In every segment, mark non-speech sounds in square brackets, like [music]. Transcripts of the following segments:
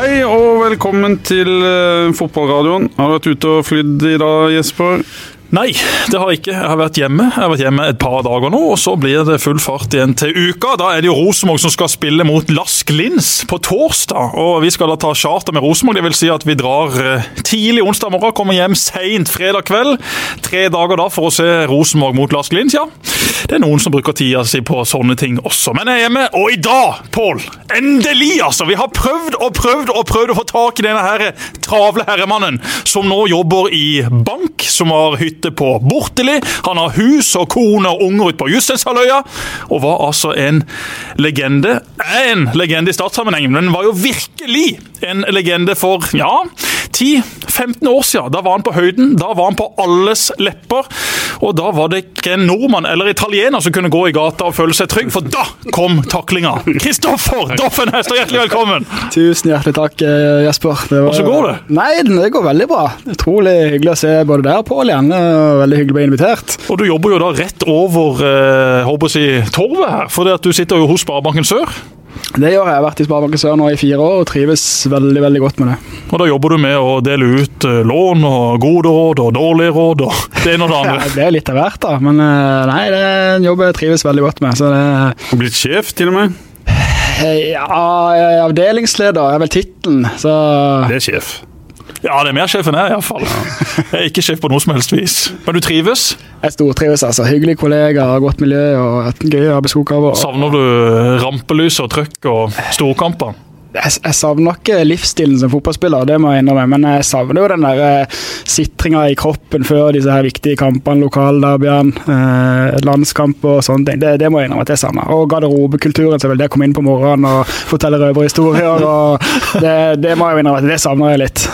Hei og velkommen til uh, fotballradioen. Har du vært ute og flydd i dag, Jesper? Nei, det har jeg ikke. Jeg har vært hjemme Jeg har vært hjemme et par dager nå, og så blir det full fart igjen til uka. Da er det jo Rosenborg som skal spille mot Lask Lins på torsdag. Og Vi skal da ta charter med Rosenborg. Det vil si at vi drar eh, tidlig onsdag morgen, kommer hjem seint fredag kveld. Tre dager da for å se Rosenborg mot Lask Lins, ja. Det er noen som bruker tida si på sånne ting også. Men jeg er hjemme, og i dag, Pål, endelig, altså! Vi har prøvd og prøvd og prøvd å få tak i denne her travle herremannen som nå jobber i bank, som har hytte hytte på Borteli. Han har hus og kone og unger ute på Jussenshalvøya. og var altså en legende. En legende i statssammenheng, men var jo virkelig en legende for ja, 10-15 år siden. Da var han på høyden, da var han på alles lepper. Og da var det ikke en nordmann eller italiener som kunne gå i gata og føle seg trygg, for da kom taklinga! Kristoffer Doffen Hester, hjertelig velkommen! Tusen hjertelig takk, eh, Jesper. Hvordan går det? Nei, det går veldig bra. Utrolig hyggelig å se både deg og Pål igjen. Veldig hyggelig å bli invitert. Og du jobber jo da rett over eh, håper jeg, torvet her, for du sitter jo hos Sparebanken Sør. Det gjør jeg. Jeg har vært i Sparebanken Sør nå i fire år og trives veldig veldig godt med det. Og Da jobber du med å dele ut eh, lån og gode råd og dårlige råd og [laughs] det ene og det andre? Ja, det er litt av hvert, da. Men eh, nei, det er en jobb jeg trives veldig godt med. Så det blitt sjef, til og med? Ja, avdelingsleder er vel tittelen, så Det er sjef. Ja, det er mer sjef enn jeg, iallfall. Jeg er ikke sjef på noe som helst vis. Men du trives? Jeg stortrives, altså. Hyggelige kollegaer, godt miljø og et gøy arbeidsoppgave. Savner du rampelys og trøkk og storkamper? Jeg, jeg, savner ikke livsstilen som fotballspiller, det må jeg innrømme. Men jeg savner jo den der eh, sitringa i kroppen før disse her viktige kampene, lokalderbyene, eh, landskamper og sånne ting. Det, det, må jeg innrømme at jeg savner. Og garderobekulturen, selvfølgelig. Det å komme inn på morgenen og fortelle røverhistorier. [laughs] det, det må jeg innrømme at det savner jeg litt.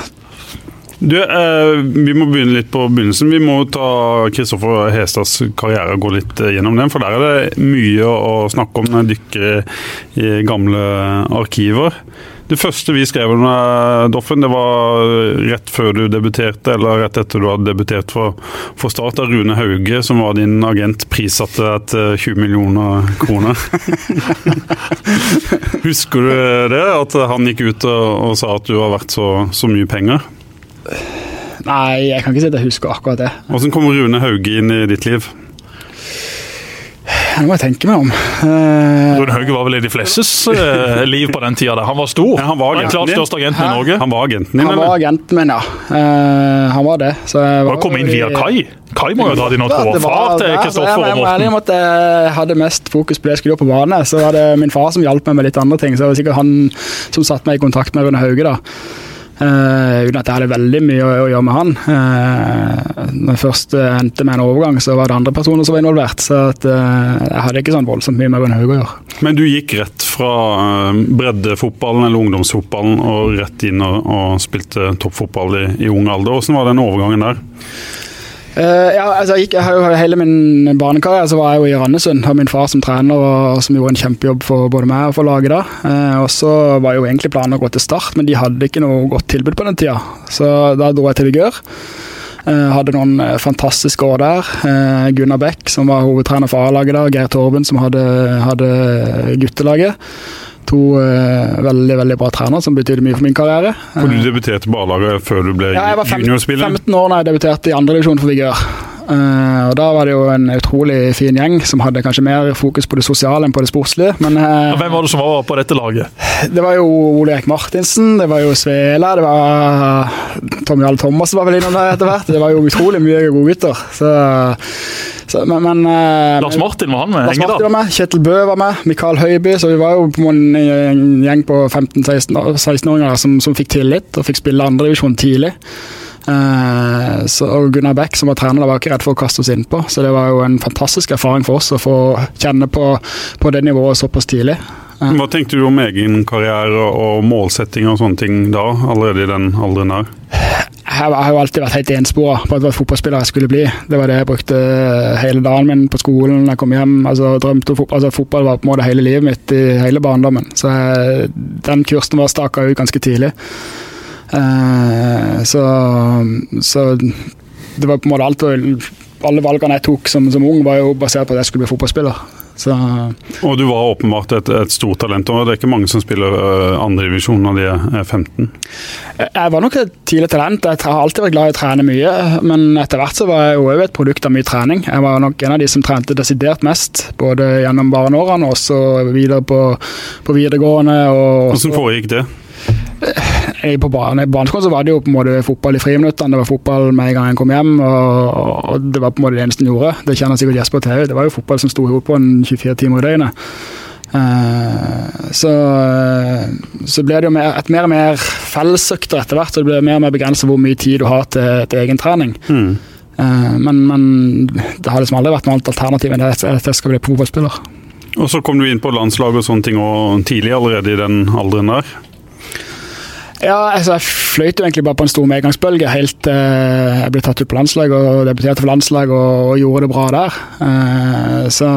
Du, eh, Vi må begynne litt på begynnelsen. Vi må ta Kristoffer Hestads karriere og gå litt eh, gjennom den. For der er det mye å snakke om når jeg dykker i gamle arkiver. Det første vi skrev om Doffen, det var rett før du debuterte, eller rett etter du hadde debutert for, for Start. av Rune Hauge, som var din agent, prissatte deg til 20 millioner kroner. [laughs] Husker du det? At han gikk ut og, og sa at du har vært så, så mye penger? Nei, jeg kan ikke si at jeg husker akkurat det. Hvordan kommer Rune Hauge inn i ditt liv? Det må jeg tenke meg om. Uh, Rune Hauge var vel i de flestes uh, liv på den tida. Han var stor. Ja, han var den klart største agenten i Norge. Han var agenten din, Han var agenten min, ja. Uh, han var det. Så jeg var kom inn via Kai. Kai må jo ha dratt inn og tro. Far til Kristoffer og Morten. Jeg må at jeg hadde mest fokus på det jeg skulle gjøre på bane. Så var det min far som hjalp meg med litt andre ting. Så det var sikkert han som satte meg i kontakt med Rune Hauge. da. Uten at jeg hadde veldig mye å, gjøre med han. Uh, når jeg først uh, endte med en overgang, så var det andre personer som var involvert. Så at, uh, jeg hadde ikke sånn voldsomt mye med Rune Haug å gjøre. Men du gikk rett fra breddefotballen eller ungdomsfotballen og rett inn og, og spilte toppfotball i, i ung alder. Hvordan var den overgangen der? Uh, ja, altså jeg, jeg Hele min barnekarriere så var jeg jo i Randesund. Har min far som trener, og, som gjorde en kjempejobb for både meg og for laget da. Uh, og så var jo egentlig planen å gå til Start, men de hadde ikke noe godt tilbud på den tida. Så da dro jeg til Vigør. Uh, hadde noen fantastiske år der. Gunnar Beck, som var hovedtrener for A-laget da. Geir Torben, som hadde, hadde guttelaget to uh, veldig veldig bra trenere som betydde mye for min karriere. For Du debuterte på A-laget før du ble ja, juniorspiller? Jeg var 15 år da jeg debuterte i andredivisjon for Vigør. Uh, og Da var det jo en utrolig fin gjeng som hadde kanskje mer fokus på det sosiale enn på det sportslige. Men, uh, Hvem var det som var på dette laget? Det var jo Ole Erik Martinsen, det var jo Svela, det var Tommy Alle Thomas var vel innom der etter hvert. Det var jo utrolig mye gode gutter. Så, så, men, men uh, Lars Martin var han med? Lars Martin var med, Kjetil Bø var med, Mikael Høiby. Så vi var jo på en, en gjeng på 15-16-åringer som, som fikk tillit og fikk spille andredivisjon tidlig. Uh, så, og Gunnar Beck, som var trener, da var ikke redd for å kaste oss innpå. Så det var jo en fantastisk erfaring for oss å få kjenne på, på det nivået såpass tidlig. Uh. Hva tenkte du om egen karriere og målsetting og sånne ting da, allerede i den alderen her? Jeg har jo alltid vært helt enspora på at jeg var fotballspiller jeg skulle bli. Det var det jeg brukte hele dagen min på skolen, jeg kom hjem. altså drømte om Fotball altså, fotball var på en måte hele livet mitt i hele barndommen. Så jeg, den kursen var staka ut ganske tidlig. Uh, så, så, det var på en måte alt Alle valgene jeg tok som, som, ung, var jo basert på at jeg skulle bli fotballspiller. Så, og du var åpenbart et, et stort talent. og Det er ikke mange som spiller uh, andredivisjon når de er 15? Jeg var nok et tidlig talent. Jeg har alltid vært glad i å trene mye. Men etter hvert så var jeg jo et produkt av mye trening. Jeg var nok en av de som trente desidert mest. Både gjennom barneårene og også videre på, på videregående. Og, Hvordan foregikk det? På barneskolen så var det jo på en måte fotball i friminuttene. Det var fotball med en gang en kom hjem, og, og det var på en måte det eneste en gjorde. Det kjenner sikkert Jesper til. Det var jo fotball som sto i på en 24 timer i døgnet. Uh, så, så ble det jo mer, et mer og mer fellesøkter etter hvert. og Det ble mer og mer begrenset hvor mye tid du har til, til egen trening. Mm. Uh, men, men, det har liksom aldri vært noe annet alternativ enn at jeg skal bli fotballspiller. Og så kom du inn på landslag og sånne ting og tidlig allerede i den alderen der? Ja, altså jeg fløyt jo egentlig bare på en stor medgangsbølge helt uh, jeg ble tatt ut på landslag og debuterte for landslag og, og, gjorde det bra der. Uh, så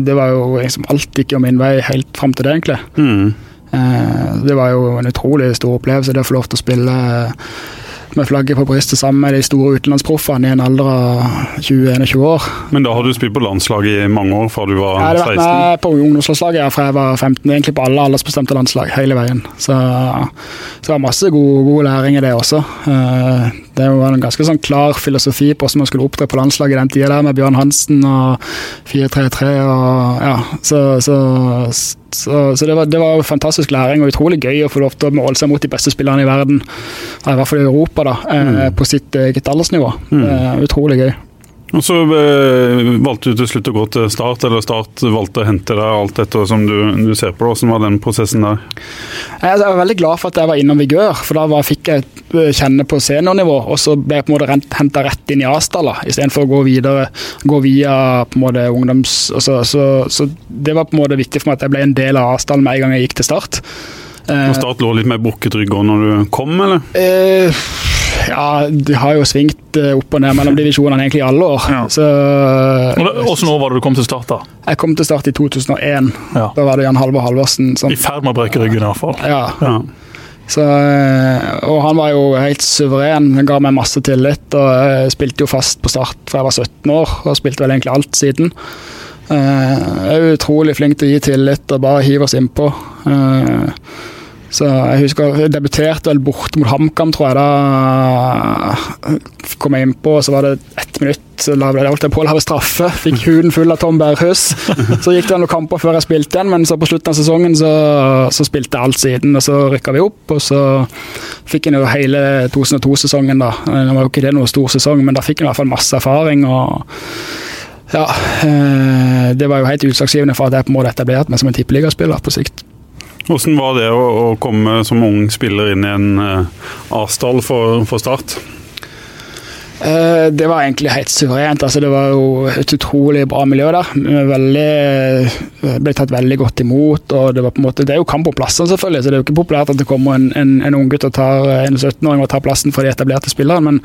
det var jo liksom Alt gikk jo min vei helt fram til det, egentlig. Mm. Uh, det var jo en utrolig stor opplevelse det å få lov til å spille med flagget på brystet sammen med de store utenlandsproffene i en alder av 20-21 år. Men da har du spilt på landslaget i mange år, fra du var 16? Jeg hadde vært med på ungdomslandslaget fra jeg var 15, egentlig på alle aldersbestemte landslag hele veien. Så, så det var masse god, god læring i det også. Eh, det var en ganske sånn klar filosofi på hvordan man skulle opptre på landslaget i den tida der, med Bjørn Hansen og 4-3-3 og ja, så, så, så, så det, var, det, var, fantastisk læring og utrolig gøy å få lov til å måle seg mot de beste spillerne i verden, i hvert fall i Europa, da, eh, mm. på sitt eget aldersnivå. Mm. Utrolig gøy. Og Så eh, valgte du til slutt å gå til Start, eller Start valgte å hente deg alt dette som du, du ser på. Hvordan var den prosessen der? Jeg var veldig glad for at jeg var innom Vigør, for da var, fikk jeg eh, kjenne på seniornivå. Og så ble jeg på en måte henta rett inn i Asdal, istedenfor å gå videre, gå via på en måte ungdoms... Så, så, så, det var på en måte viktig for meg at jeg ble en del av Asdal med en gang jeg gikk til Start. Og Start lå litt mer brukket rygg når du kom, eller? Eh, ja, de har jo svingt eh, opp og ned mellom divisjonene egentlig i alle år. Ja. Så, Hvilket år var det du kom til start? da? Jeg kom til start i 2001. Ja. Da var det Jan Halvor Halvorsen som I ferd med å brekke ryggen, i hvert fall. Ja. ja. Så, eh, og han var jo helt suveren, han ga meg masse tillit. og Jeg spilte jo fast på start fra jeg var 17 år, og spilte vel egentlig alt siden. Jeg er utrolig flink til å gi tillit og bare hive oss innpå. Så jeg husker jeg debuterte vel borte mot HamKam, tror jeg. Da kom jeg innpå, og så var det ett minutt så la jeg holdt på å lage straffe. Fikk huden full av Tom Berghus. Så gikk det noen kamper før jeg spilte igjen, men så på slutten av sesongen så, så spilte jeg alt siden. Og så rykka vi opp, og så fikk en jo hele 2002-sesongen, da. Det var jo ikke det noen stor sesong, men da fikk en i hvert fall masse erfaring. og ja, eh, Det var jo helt utslagsgivende for at jeg på en måte etablerte meg som en tippeligaspiller på sikt. Hvordan var det å, komme som ung spiller inn i en uh, A-stall for, for Start? Eh, det var egentlig helt suverent. Altså, det var jo et utrolig bra miljø der. Veldig, eh, ble tatt veldig godt imot. og Det var på en måte, det er jo kamp om plassen, selvfølgelig. så Det er jo ikke populært at det kommer en, en, en unggutt og tar en 17-åring og tar plassen for de etablerte spillerne. Men,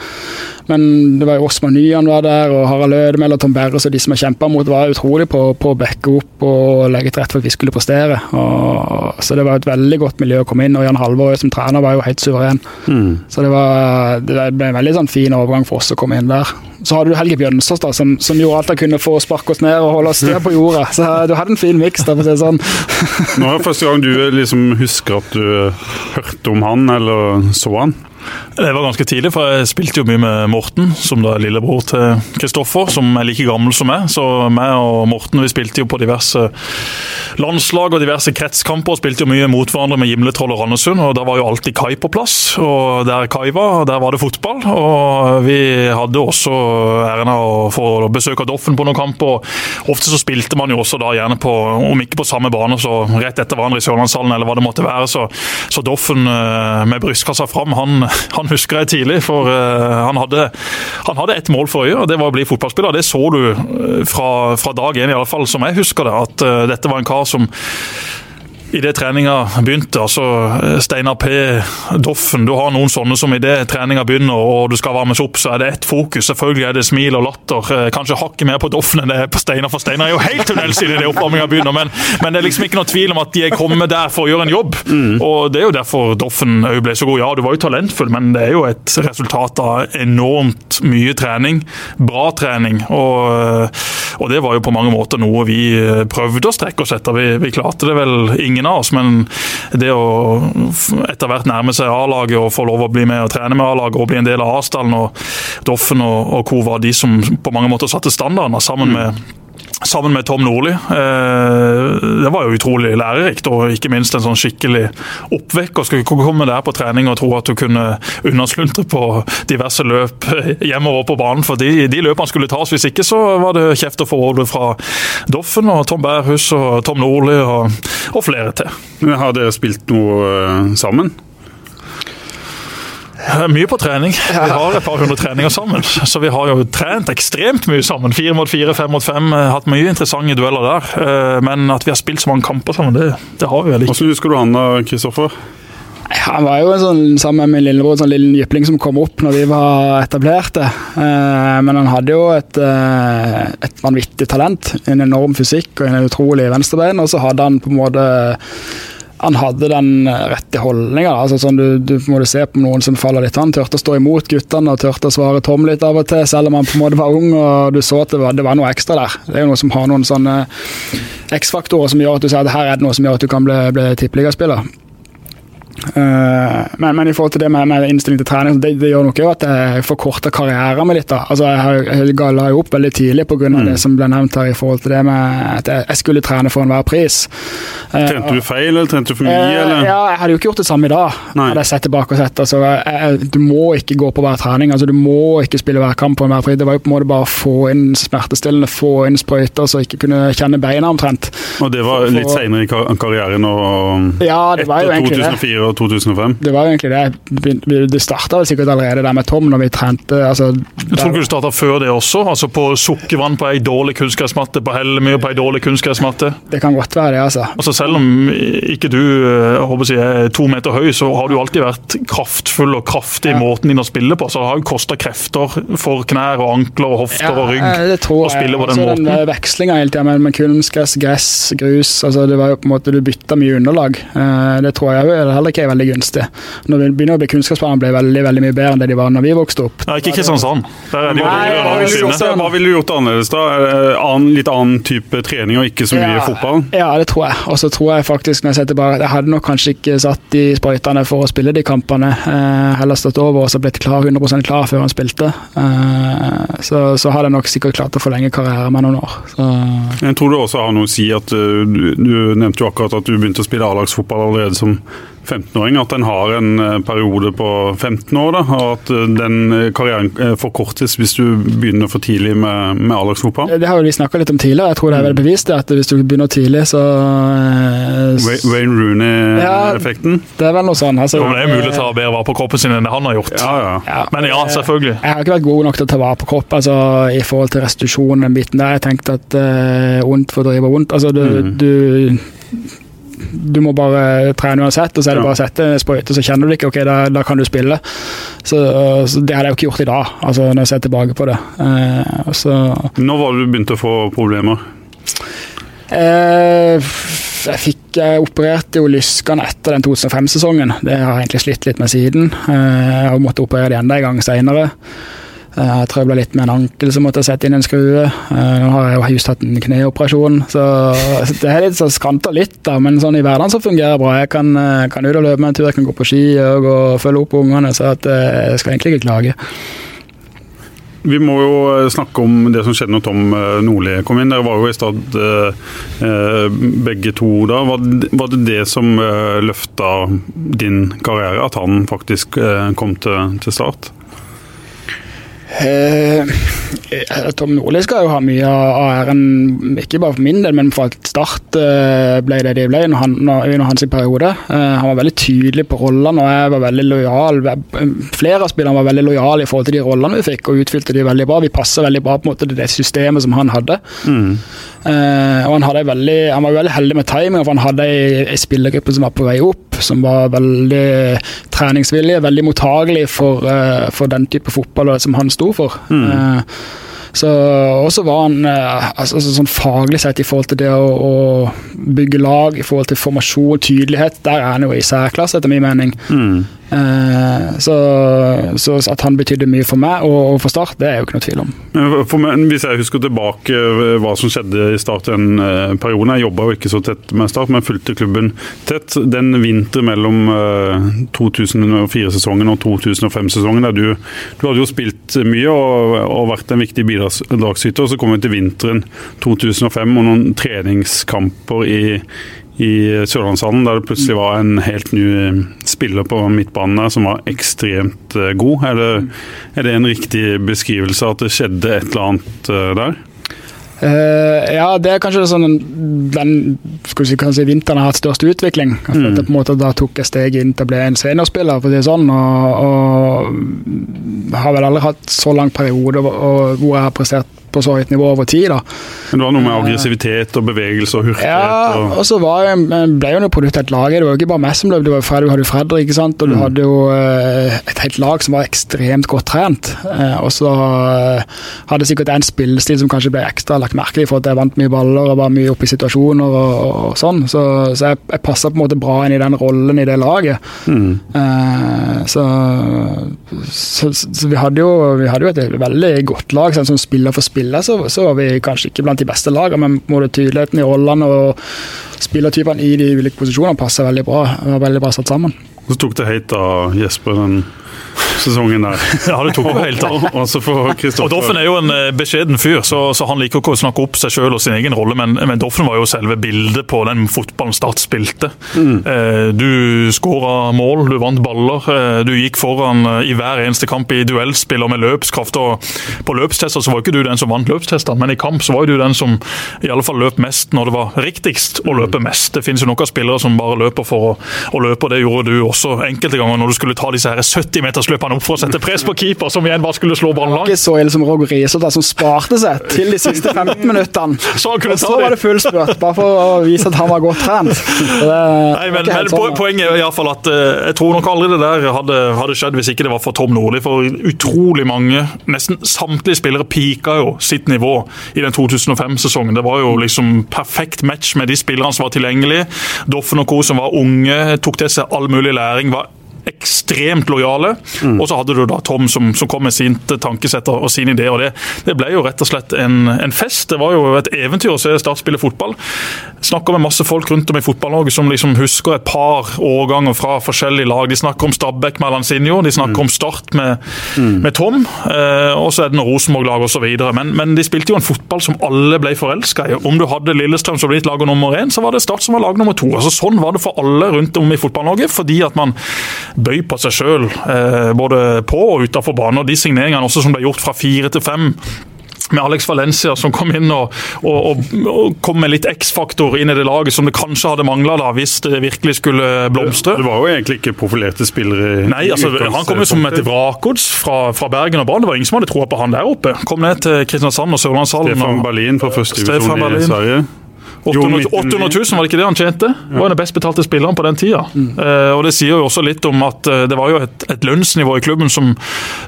men det var jo Osman Nyan var der, og Harald Ødemel og Tom Berres og de som har kjempa mot, var utrolig på, på, å backe opp og legge til rette for at vi skulle prestere. Og, så det var et veldig godt miljø å komme inn. Og Jan Halvor som trener var jo helt suveren. Mm. Så det, var, det ble en veldig sånn fin overgang for oss å komme inn der. Så hadde du Helge Bjønsås, da, som, som, gjorde alt han kunne for å sparke oss ned og holde oss ned på jorda. Så du hadde en fin miks, for si sånn. Nå er det første gang du liksom husker at du hørte om han eller så han? Det var ganske tidlig, for jeg spilte jo mye med Morten, som da er lillebror til Kristoffer, som er like gammel som meg. Så meg og Morten vi spilte jo på diverse landslag og diverse kretskamper. og Spilte jo mye mot hverandre med Gimletroll og Randesund, og da var jo alltid Kai på plass. Og der Kai var, der var det fotball. Og vi hadde også æren av å få besøk av Doffen på noen kamper. Ofte så spilte man jo også da gjerne på, om ikke på samme bane, så rett etter hverandre i Sørlandshallen eller hva det måtte være. Så, så Doffen eh, med brystkassa fram, han han husker jeg tidlig. For uh, han, hadde, han hadde ett mål for øye, og det var å bli fotballspiller. Det så du uh, fra, fra dag én, iallfall som jeg husker det. At uh, dette var en kar som idet treninga begynte. altså Steinar P, Doffen, du har noen sånne som idet treninga begynner og du skal varmes opp, så er det ett fokus. Selvfølgelig er det smil og latter. Eh, kanskje hakket mer på Doffen enn det er på Steinar, for Steinar er jo helt tunnelsidig idet oppvarminga begynner. Men, men, det er liksom ikke noe tvil om at de er kommet der for å gjøre en jobb. Mm. Og Det er jo derfor Doffen ble så god. Ja, du var jo talentfull, men det er jo et resultat av enormt mye trening. Bra trening. og og det var jo på mange måter noe vi prøvde å strekke oss etter. Vi, vi klarte det vel ingen av oss, men det å etter hvert nærme seg A-laget og få lov å bli med og trene med A-laget og bli en del av Asdalen og Doffen og, og co. var de som på mange måter satte standarden sammen med sammen med Tom Nordli. Eh, det var jo utrolig lærerikt, og ikke minst en sånn skikkelig oppvekk. Skulle skulle komme der på trening og tro at du kunne unnasluntre på diverse løp hjemover på banen. For de, de løpene skulle tas. Hvis ikke så var det kjeft og forhold fra Doffen og Tom Bærhus og Tom Nordli og, og flere til. Har dere spilt noe eh, sammen? Mye på trening. Vi har et par hundre treninger sammen. Så vi har jo trent ekstremt mye sammen. Fire mot fire, fem mot fem. Eh, hatt mye interessante dueller der. Eh, men at vi har spilt så mange kamper sammen, det, det har vi vel ikke. Hvordan husker du han da, Kristoffer? Han var jo en sånn, sammen med min lillebror en sånn liten jypling som kom opp når vi var etablerte. Eh, men han hadde jo et, et vanvittig talent. En enorm fysikk og en utrolig venstrebein. Og så hadde han på en måte han hadde den rette holdninga. Altså sånn du, du må se på noen som faller litt. Han turte å stå imot guttene og turte å svare Tom litt av og til, selv om han på en måte var ung og du så at det var, det var noe ekstra der. Det er jo noe som har noen sånne X-faktorer som gjør at du sier at her er det noe som gjør at du kan bli, bli tippeligaspiller. Uh, men, men, i forhold til det med, med innstilling til trening, det, det gjør nok at jeg forkorter karrieren min litt. da. Altså, Jeg, jeg la jo opp veldig tidlig pga. Mm. det som ble nevnt her i forhold til det med at jeg, jeg skulle trene for enhver pris. Uh, trente du feil, eller trente du for mye? Uh, eller? Ja, Jeg hadde jo ikke gjort det samme i dag. Nei. hadde jeg sett tilbake og sett. Altså, jeg, du må ikke gå på hver trening. altså Du må ikke spille hver kamp på enhver pris. Det var jo på en måte bare å få inn smertestillende, få inn sprøyter så jeg ikke kunne kjenne beina omtrent. Og det var litt seinere i karrieren? og ja, det var jo egentlig 2004 og 2005? Det var egentlig det. Det starta sikkert allerede der med Tom, når vi trente. Altså, jeg tror ikke du starta før det også? altså På sukkervann på ei dårlig kunstgressmatte, på Hellemyr på ei dårlig kunstgressmatte? Det kan godt være det, altså. altså selv om ikke du håper jeg, er to meter høy, så har du alltid vært kraftfull og kraftig i ja. måten din å spille på. Så det har jo kosta krefter for knær og ankler og hofter ja, og rygg tror å spille på den altså, måten. Den vekslinga hele tida med kunstgress, gress, grus. altså Det var jo på en måte Du bytta mye underlag. Eh, det tror jeg heller ikke er veldig gunstig. Når vi begynner å bli kunnskapsbanen ble veldig veldig mye bedre enn det de var når vi vokste opp. Nei, ikke Kristiansand. Der er de Nei, Hva ville du gjort annerledes da? Annen, litt annen type trening og ikke så mye ja, fotball? Ja, det tror jeg. Og så tror jeg faktisk når jeg ser tilbake, jeg hadde nok kanskje ikke satt de sprøytene for å spille de kampene. Eh, heller stått over og så blitt klar, 100% klar før han spilte. Eh, så, så hadde jeg nok sikkert klart å forlenge karrieren med noen år. Så. Jeg tror du også har noe å si at uh, du, du nevnte jo akkurat at du begynte å spille A-lagsfotball allerede som 15-åring at en har en eh, periode på 15 år. Da, og at eh, den eh, karrieren forkortes hvis du begynner for tidlig med, med A-lagsfotball? Det har vi snakka litt om tidligere. Jeg tror det er veldig bevist at hvis du begynner tidlig, så Wayne Rooney-effekten? Ja, det er vel noe sånn. Altså, jo, det er mulig å ta bedre vare på kroppen sin enn det han har gjort. Ja, ja. ja men ja, selvfølgelig. Jeg har ikke vært god nok til å ta vare på kropp altså, i forhold til restitusjon. den biten der. Jeg tenkte at uh, ondt for å drive vondt. Altså, du, mm. du du må bare trene uansett, og så er det bare å sette sprøyte, så kjenner du ikke. Ok, da, da kan du spille. Så, så, det hadde jeg jo ikke gjort i dag, altså når jeg ser tilbake på det. Eh, så, Når var det du begynte å få problemer? Eh, jeg fikk jeg opererte jo lyskene etter den 2005-sesongen. Det har jeg egentlig slitt litt med siden. Eh, jeg har måttet operere det enda en gang seinere. Eh, jeg trøbla litt med en ankel, så måtte sette inn en skrue. Eh, nå har jeg jo just hatt en kneoperasjon, så det er litt så skranter litt, da. Men sånn i hverdagen så fungerer det bra. Jeg kan, eh, kan ut og løpe med en tur, jeg kan gå på ski og, og følge opp ungene, så at, jeg skal egentlig ikke klage. Vi må jo snakke om det som skjedde når Tom Nordli kom inn. Dere var jo i stad begge to da. Var det det som løfta din karriere, at han faktisk kom til, til start? Eh, Tom Nordli skal jo ha mye av æren, ikke bare for min del, men for at Start eh, ble det de ble under, han, under hans periode. Eh, han var veldig tydelig på rollene, og jeg var veldig lojal. Flere av spillerne var veldig lojale i forhold til de rollene vi fikk, og utfylte de veldig bra. Vi passa veldig bra på en måte til det systemet som han hadde. Mm. Eh, og han, hadde veldig, han, var veldig heldig med timing, for han hadde ei spillergruppe som var på vei opp, som var veldig treningsvillig, veldig mottagelig for, uh, for den type fotball som han sto for. Mm. Uh, så også var han altså, altså, sånn faglig sett i forhold til det å, å, bygge lag, i forhold til formasjon, og tydelighet, der er han jo i særklasse, etter min mening. Mm. Eh, så, så, at han betydde mye for meg og, for Start, det er jo ikke noe tvil om. Meg, hvis jeg husker tilbake eh, hva som skjedde i Start den eh, perioden Jeg jobba jo ikke så tett med Start, men fulgte klubben tett. Den vinteren mellom 2004-sesongen og 2005-sesongen, der du, du, hadde jo spilt mye og, og vært en viktig bidragsyter. Så kom vi til vinteren 2005 og noen treningskamper i i Sørlandshallen, der det plutselig var en helt ny spiller på midtbanen som var ekstremt eh, god. Er det, er det en riktig beskrivelse at det skjedde et eller annet eh, der? Uh, ja, det er kanskje sånn den skal si, kanskje vinteren har hatt størst utvikling. Mm. på en måte Da tok jeg steget inn til å bli en seniorspiller, for å si det sånn. Og, og har vel aldri hatt så lang periode hvor jeg har prestert på så høyt nivå over tid. da. Men det var noe med aggressivitet og bevegelse og hurtighet? Ja, og, og så var ble jo noe produkt av et lag. Det var jo ikke bare meg som løp, det var Fred, du hadde Fredrik, ikke sant? og du mm. hadde jo uh, et helt lag som var ekstremt godt trent. Uh, og så uh, hadde sikkert en spillestil som kanskje ble ekstra lagt merke til, for at jeg vant mye baller og var mye oppe i situasjoner og, og, og sånn. Så, så jeg, jeg passa på en måte bra inn i den rollen i det laget. Mm. Så, så, så, vi hadde jo, vi hadde jo et veldig godt lag sånn, som spiller for spiller spille, så, så, var vi kanskje ikke blant de beste lagene, men både tydeligheten i rollene og spillertypene i de ulike posisjonene passer veldig bra. Var veldig bra satt sammen. Så tok det helt av Jesper den sesongen der. [laughs] Ja, det tok jo helt av. [laughs] og Doffen er jo en eh, beskjeden fyr, så, så, han liker ikke å snakke opp seg sjøl og sin egen rolle, men, men, Doffen var jo selve bildet på den fotballen Start spilte. Mm. Eh, du skåra mål, du vant baller, eh, du gikk foran i hver eneste kamp i duellspill og med løpskraft. og På løpstester så var ikke du den som vant løpstestene, men i kamp så var du den som i alle fall løp mest når det var riktigst å løpe mest. Det finnes jo noen spillere som bare løper for å, å løpe, og det gjorde du også enkelte ganger når du skulle ta disse 70-metersløpene han opp for å sette press på keeper, som igjen bare skulle slå ballen langt. Ikke så ille som Roger Risotto, som sparte seg til de siste [laughs] 15 minuttene. Så og så var det full spurt, bare for å vise at han var godt trent. Nei, men, men sånn, Poenget er iallfall at uh, jeg tror nok aldri det der hadde, hadde, skjedd hvis ikke det var for Tom Nordli. For utrolig mange, nesten samtlige spillere pika jo sitt nivå i den 2005-sesongen. Det var jo liksom perfekt match med de spillerne som var tilgjengelige. Doffen og co. som var unge, tok til seg all mulig læring. var ekstremt lojale. Mm. Og så hadde du da Tom som, som kom med sitt tankesett og sin idé. og det, det, ble jo rett og slett en, en, fest. Det var jo et eventyr å se Start spille fotball. Snakker med masse folk rundt om i fotball-Norge som liksom husker et par årganger fra forskjellige lag. De snakker om Stabæk med Lanzinho, de snakker mm. om Start med, mm. med Tom. Eh, og så er det noe Rosenborg-lag osv. Men, men de spilte jo en fotball som alle ble forelska i. Om du hadde Lillestrøm som ditt lag nummer én, så var det Start som var lag nummer to. Altså, sånn var det for alle rundt om i Fotball-Norge. fordi at man bøy på seg sjøl, eh, både på og utafor banen. Og de signeringene også som ble gjort fra fire til fem med Alex Valencia som kom inn og, og, og kom med litt X-faktor inn i det laget som det kanskje hadde mangla hvis det virkelig skulle blomstre. Det var jo egentlig ikke profilerte spillere. Nei, altså, Han kom jo som et vrakgods fra, fra, Bergen og Brann. Det var ingen som hadde troa på han der oppe. Kom ned til Kristiansand og Sørlandshallen. Stefan Berlin fra første divisjon i Sverige. 800, 800 000, var det ikke det han tjente? Det var den best betalte spilleren på den tida. Mm. Uh, og Det sier jo også litt om at uh, det var jo et, et lønnsnivå i klubben som,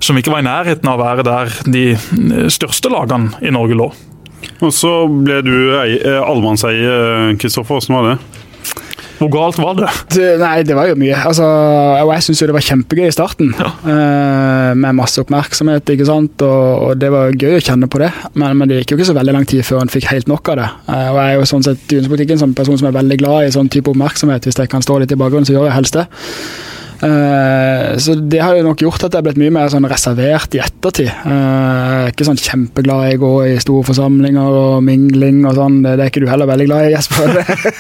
som, ikke var i nærheten av å være der de eh, største lagene i Norge lå. Og så ble du allemannseie, Kristoffer. Hvordan var det? Hvor galt var det? det nei, det var jo mye. Altså, og jeg syns det var kjempegøy i starten. Ja. Uh, med masse oppmerksomhet, ikke sant. Og, og, det var gøy å kjenne på det. Men, men, det gikk jo ikke så veldig lang tid før han fikk helt nok av det. Uh, og jeg er jo sånn sett i en sånn person som er veldig glad i sånn type oppmerksomhet. Hvis jeg kan stå litt i bakgrunnen, så gjør jeg helst det. Uh, så det har jo nok gjort at jeg er blitt mye mer sånn reservert i ettertid. Uh, ikke sånn kjempeglad i å gå i store forsamlinger og mingling og sånn. Det, det er ikke du heller veldig glad i, Jesper.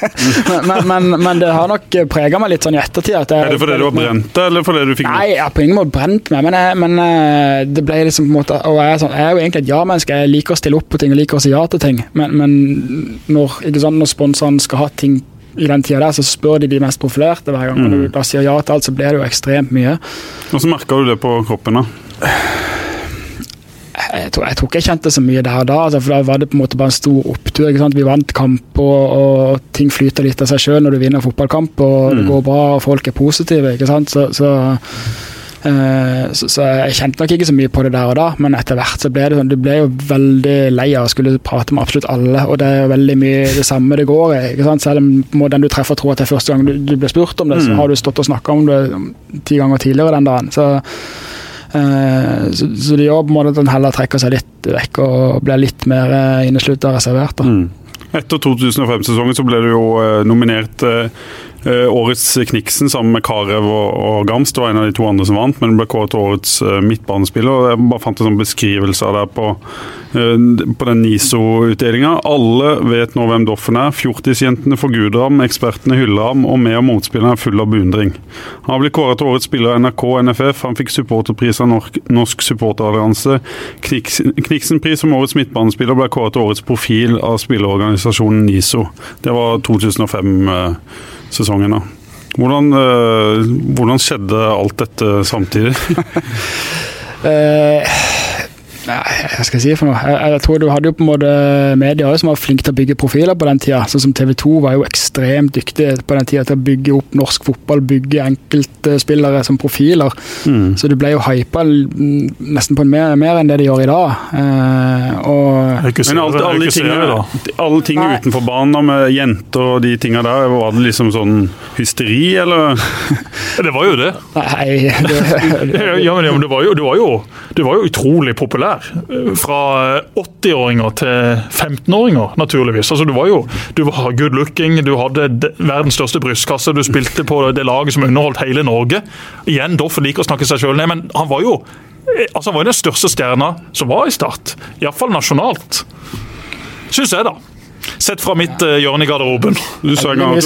[laughs] men, men, men, det har nok prega meg litt sånn i ettertid. Jeg, er det fordi du var brent eller fordi du fikk Nei, jeg har på ingen måte brent meg, men, jeg, men det ble liksom på en måte Og jeg er, sånn, jeg er jo egentlig et ja-menneske. Jeg liker å stille opp på ting og liker å si ja til ting, men, men når, ikke sant, når sponsoren skal ha ting i den tida der, så spør de de mest profilerte hver gang. Mm. Når du da sier ja til alt, så blir det jo ekstremt mye. Og så merker du det på kroppen, da? Jeg tror, jeg tror, ikke jeg kjente så mye der og da, altså, for da var det på en måte bare en stor opptur. Vi vant kamp, og, og, ting flyter litt av seg sjøl når du vinner fotballkamp, og mm. det går bra og folk er positive. ikke sant? Så, så så, så, jeg kjente nok ikke så mye på det der og da, men etter hvert så ble det sånn Du ble jo veldig lei av å skulle prate med absolutt alle, og det er veldig mye det samme det går i. ikke sant? Selv om den du treffer tror at det er første gang du, du blir spurt om det, så mm. har du stått og snakka om det ti ganger tidligere den dagen. Så, uh, så, så det gjør på en måte at en heller trekker seg litt vekk og blir litt mer uh, inneslutta og reservert. da. Mm. Etter 2005-sesongen så ble du jo nominert Eh, årets Kniksen sammen med Karev og, og Gamst var en av de to andre som vant, men ble kåret til årets uh, midtbanespiller. Jeg bare fant en sånn beskrivelse av det på, uh, på den NISO-utdelinga. Alle vet nå hvem Doffen er. Fjortisjentene forguder ham, ekspertene hyller ham, og med- og motspillerne er full av beundring. Han blitt kåret til årets spiller av NRK og NFF. Han fikk supporterpris av Norsk supporterallianse. Kniksen-pris som årets midtbanespiller ble kåret til årets profil av spillerorganisasjonen NISO. Det var 2005. Sesongen. da. Hvordan, øh, hvordan skjedde alt dette samtidig? [laughs] [laughs] hva skal jeg si for noe? Jeg, jeg, tror du hadde jo på en måte medier som var flinke til å bygge profiler på den tida. Sånn som TV 2 var jo ekstremt dyktige på den tida til å bygge opp norsk fotball, bygge enkeltspillere som profiler. Mm. Så du ble jo hypa nesten på mer, mer, enn det de gjør i dag. Eh, og, Men alt, alle, de tingene, alle ting utenfor banen med jenter og de tinga der, var det liksom sånn hysteri, eller? det var jo det. Nei, det, [laughs] ja, men, ja, men det, var jo, det, var jo, det var jo utrolig populært der. Fra 80-åringer til 15-åringer, naturligvis. Altså, du var jo du var good looking, du hadde verdens største brystkasse, du spilte på det laget som underholdt hele Norge. Igjen, Doff liker å snakke seg sjøl ned, men han var jo altså, han var den største stjerna som var i Start. Iallfall nasjonalt. Syns jeg, da. Sett fra mitt uh, hjørne i garderoben. Du sa en gang at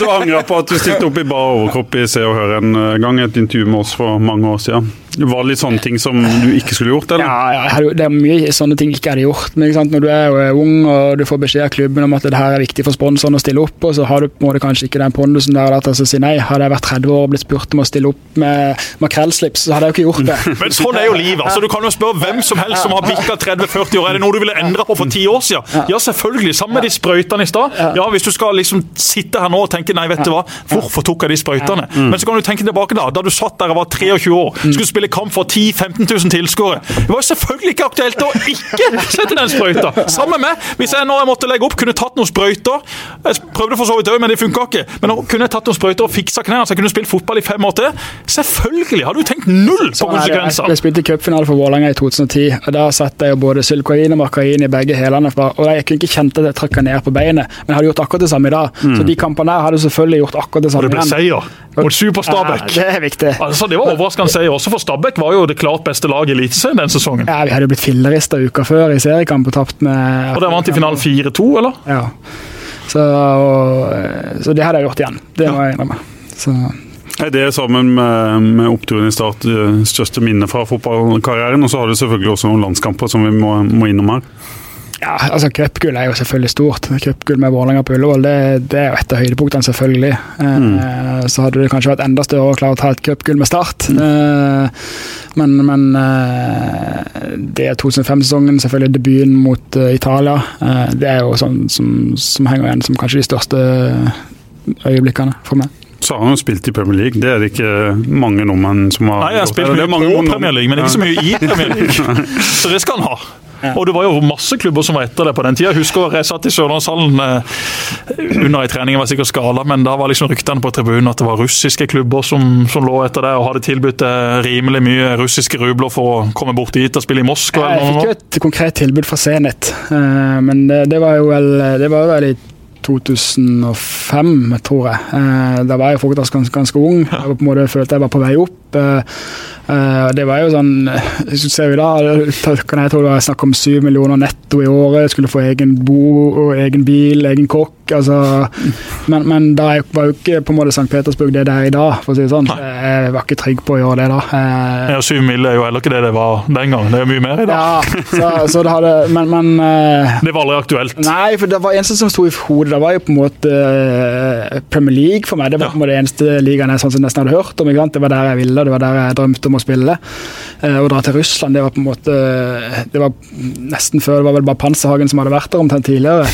du angra [laughs] [laughs] på at du stilte opp i bar overkropp i Se og Hør en eh, gang. Et intervju med oss for mange år siden. Det var litt sånne ting som du ikke skulle gjort? eller? Ja, ja det er mye sånne ting jeg ikke hadde gjort. Men når du er eh, ung og du får beskjed av klubben om at det her er viktig for sponsoren å stille opp, og så har du på en måte kanskje ikke den pondusen der til å si nei. Hadde jeg vært 30 år og blitt spurt om å stille opp med makrellslips, så hadde jeg jo ikke gjort det. Men sånn er jo livet. altså Du kan jo spørre hvem som helst som har bikka 30-40 år. Er det noe du ville endra på for ti år siden? Ja, selvfølgelig. Sammen med de sprøytene i stad. Ja, hvis du skal liksom sitte her nå og tenke nei, vet du hva, hvorfor tok jeg de sprøytene? Men så kan du tenke tilbake da, da du satt der og var 23 år, skulle spille kamp for 10 15 000 tilskuere. Det var jo selvfølgelig ikke aktuelt å ikke sette den sprøyta. Sammen med hvis jeg nå måtte legge opp, kunne tatt noen sprøyter. Jeg prøvde for så vidt òg, men det funka ikke. Men nå kunne jeg tatt noen sprøyter og fiksa knærne så jeg kunne spilt fotball i fem år til. Selvfølgelig! Har du tenkt null på konsekvenser? Jeg, spilte cupfinale for Vålerenga i 2010. og Da satt jeg både sylkoin og i begge hælene. Og jeg kunne ikke kjente at jeg trakka ned på beinet, men jeg hadde gjort akkurat det samme i dag. Mm. Så de kampene der hadde selvfølgelig gjort akkurat det samme. igjen. Og det ble seier mot Super Stabæk. Ja, det er viktig. Altså, det var overraskende seier også, for Stabæk var jo det klart beste laget i Eliteserien den sesongen. Ja, Vi hadde jo blitt fillerista uka før i seriekamp og tapt med Og dere vant i finalen 4-2, eller? Ja. Så, og, så, det hadde jeg gjort igjen. Det må jeg innrømme. Så det sammen med, med oppturen i Start største minne fra fotballkarrieren? Og så har du selvfølgelig også noen landskamper som vi må, må innom her. Ja, altså Cupgull er jo selvfølgelig stort. Cupgull med Vålerenga på Ullevål det, det, er jo et av høydepunktene, selvfølgelig. Eh, mm. Eh, så hadde det kanskje vært enda større å klare å ta et cupgull med Start. Mm. Eh, men, men eh, det er 2005-sesongen, selvfølgelig debuten mot uh, Italia. Eh, det er jo sånn som, som henger igjen som kanskje de største øyeblikkene for meg. Så har han jo spilt i Premier League, det er det ikke mange nordmenn som har Nei, jeg har spilt mye på Premier League, men ikke så mye i Premier League. [laughs] så det skal han ha. Og det var jo masse klubber som var etter det på den tida. Jeg husker jeg satt i Sørlandshallen eh, under ei trening, jeg var sikkert skala, men da var liksom ryktene på tribunen at det var russiske klubber som, som lå etter det og hadde tilbudt eh, rimelig mye russiske rubler for å komme bort dit og spille i Moskva. Jeg fikk jo et konkret tilbud fra Zenit, eh, men det, det var jo vel, det var vel i 2005 2005, tror jeg. Eh, da var jeg faktisk ganske, ganske ung. Jeg på en måte følte jeg var på vei opp. Eh, eh, det var jo sånn ser i dag, kan jeg tro det var snakk om syv millioner netto i året. Skulle få egen bo, og egen bil, egen kokk. Altså, men, men da var jo ikke på en måte St. Petersburg det det er i dag, for å si det sånn. Jeg var ikke trygg på å gjøre det da. Eh, Ja, Syv mil er jo heller ikke det det var den gang. Det er mye mer i dag. ja, så, så det hadde Men, men eh, Det var aldri aktuelt. Nei, for det var eneste som sto i hodet. Det var jo på en måte Premier League for meg. Det var på en måte det eneste ligaen jeg sånn nesten hadde hørt om. Det var der jeg ville, det var der jeg drømte om å spille. Eh, Å dra til Russland, det var på en måte Det var nesten før. Det var vel bare Panserhagen som hadde vært der omtrent tidligere.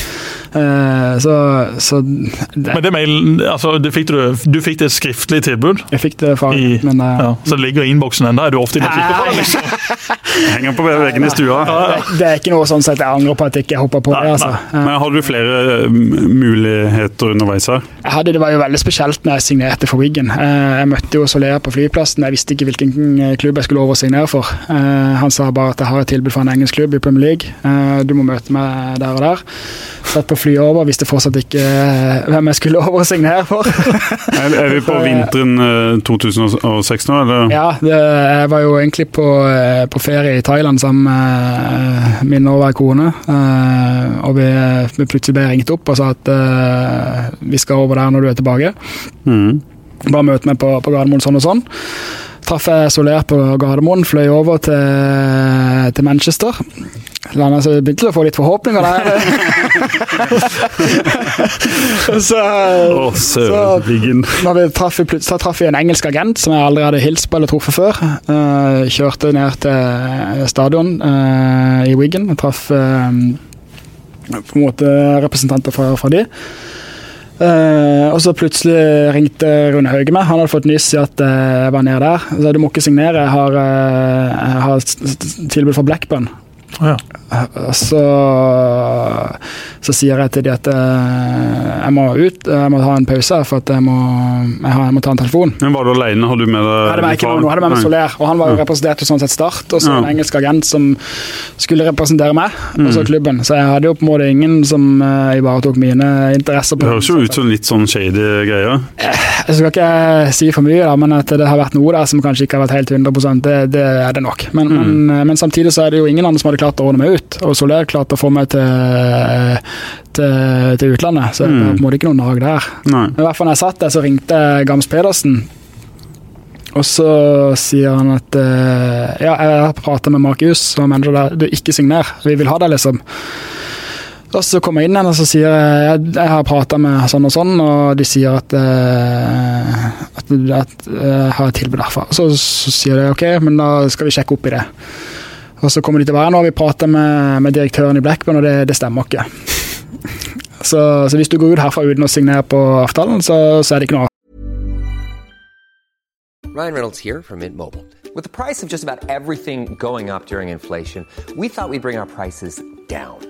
Eh, Så, så det, Men det mailen, altså, det fikk du, du fikk det et skriftlig tilbud, jeg fikk det fra i, men eh, ja, så det ligger i innboksen ennå. Er du ofte inne og kikker på det? liksom? Henger på veggen i stua. det, det er ikke noe sånn at jeg angrer på at jeg ikke hoppa på det. altså. Eh, Men hadde du flere mm, muligheter underveis her? Jeg hadde, det var jo veldig spesielt når jeg signerte for Wiggen. Eh, Jeg møtte jo Solea på flyplassen. Jeg visste ikke hvilken eh, klubb jeg skulle over og signere for. Eh, Han sa bare at jeg har et tilbud fra en engelsk klubb i Premier League. Eh, Du må møte meg der og der. Satt på flyet over, hvis det fortsatt ikke er hvem jeg skulle over og signere for. [laughs] Er, er vi på vinteren eh, 2006 nå, eller? Ja, det, jeg var jo egentlig på, eh, på ferie i Thailand sammen med eh, min nåværende kone. eh, Og vi, vi plutselig ble ringt opp og sa at uh, vi skal over der når du er tilbake. Mm. Bare møte meg på, på Gardermoen sånn og sånn. Traff jeg Soler på Gardermoen, fløy over til, til Manchester. Landet, så begynte jeg å få litt forhåpninger der. [laughs] så, oh, søren. Wiggen. når vi traff, så traff vi en engelsk agent som jeg aldri hadde hilst på eller truffet før. Uh, kjørte ned til stadion uh, i Wiggen. og traff uh, på en måte representanter fra, fra de. Uh, og så plutselig ringte Rune Hauge meg. Han hadde fått nyss i at uh, jeg var nede der. Så du må ikke signere, jeg har, uh, jeg har tilbud fra Blackburn. Ja. Så, så sier jeg til de at eh, jeg må ut, jeg må ha en pause for at jeg må, jeg, har, jeg må ta en telefon. Men var du alene? Har du med deg Jeg hadde med ikke noe, jeg hadde med meg Soler, og han var jo representert til sånn sett Start, og så en engelsk agent som skulle representere meg, og så klubben. Så jeg hadde jo på en måte ingen som uh, ivaretok mine interesser. På Det høres jo ut som litt sånn shady greier. Jeg skal ikke si for mye, da, men at det har vært noe der som kanskje ikke har vært helt 100 det, det er det nok. Men, men, men samtidig så er det jo ingen andre som hadde klart å ordne meg ut, og Soler klarte å få meg til, til, til utlandet, så det var på en måte ikke noe nag der. Nei. Men i hvert fall når jeg satt der, så ringte Gams Pedersen. Og så sier han at uh, Ja, jeg har prata med Markus, og han mener det, du ikke signer. Vi vil ha deg, liksom. Og så kommer jeg inn igjen og så sier jeg jeg, jeg har prata med sånn og sånn, og de sier at, uh, at, at jeg har et tilbud derfra. Så, så sier de ok, men da skal vi sjekke opp i det. Og så kommer de til hver nå, og vi prater med, med direktøren i Blackburn, og det, det stemmer ikke. [laughs] Så, så hvis du går ut herfra uten å signere på avtalen, så, så er det ikke noe Ryan Reynolds here from Mint Mobile. With the price of just about everything going up during inflation, we thought we'd bring our prices down.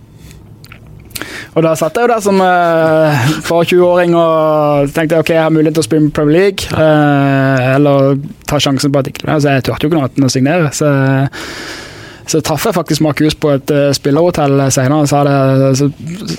Og da satt jeg jo der som uh, for 20-åring og tenkte ok, jeg har mulighet til å spille Premier League. Uh, eller ta sjansen på at ikke Så jeg turte jo ikke noe annet enn å signere. Så, så traff jeg faktisk Markus på et uh, spillerhotell senere. Så, det, så,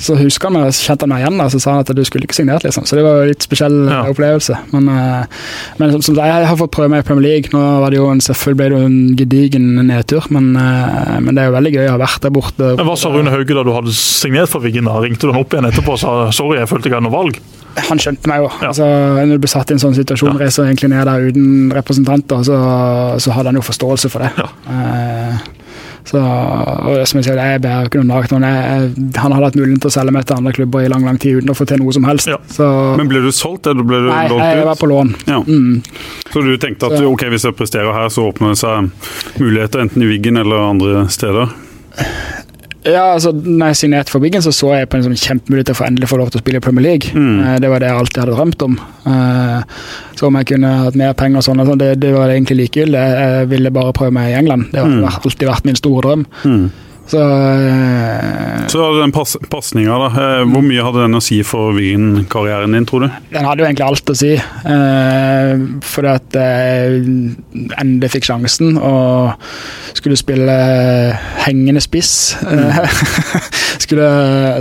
så husker han meg, så kjente han meg igjen. Da, så sa han at du skulle ikke signert, liksom. Så det var jo litt spesiell eh, Ja. opplevelse. Men, uh, men som, som jeg har fått prøve meg i Premier League. Nå var det jo en, selvfølgelig ble det jo en gedigen nedtur, men, uh, men det er jo veldig gøy å ha vært der borte. Men Hva sa Rune Hauge da du hadde signert for Viggen? da? Ringte du han opp igjen etterpå og sa sorry, jeg følte ikke jeg hadde noe valg? Han skjønte meg jo. Ja. Altså, når du ble satt i en sånn situasjon, Ja. reiser egentlig ned der uten representanter, så, så hadde han jo forståelse for det. Ja. Eh, så, og som jeg sier, jeg bærer ikke noe nakt. Han, han hadde hatt muligheten til å selge meg til andre klubber i lang lang tid uten å få til noe som helst. Ja. Så Men ble du solgt, eller ble du nei, lånt jeg var på lån. Ja. Mm. Så du tenkte at Så- ok, hvis jeg presterer her, så åpner det seg muligheter enten i Wiggen eller andre steder? Ja, altså, når jeg signerte for Wiggen, så så jeg på en sånn kjempemulighet til å få endelig få lov til å spille i Premier League. Mm. Det var det jeg alltid hadde drømt om. Eh, Så om jeg kunne hatt mer penger og sånn, sånn, det, det var egentlig likegyldig. Jeg ville bare prøve meg i England. Det har alltid vært min store drøm. Så eh, Så den pas pasninga, da. eh, Hvor mye hadde den å si for Wien-karrieren din, tror du? den hadde jo egentlig alt å si. Eh, fordi at jeg endelig fikk sjansen og skulle spille hengende spiss. Eh, [laughs] skulle,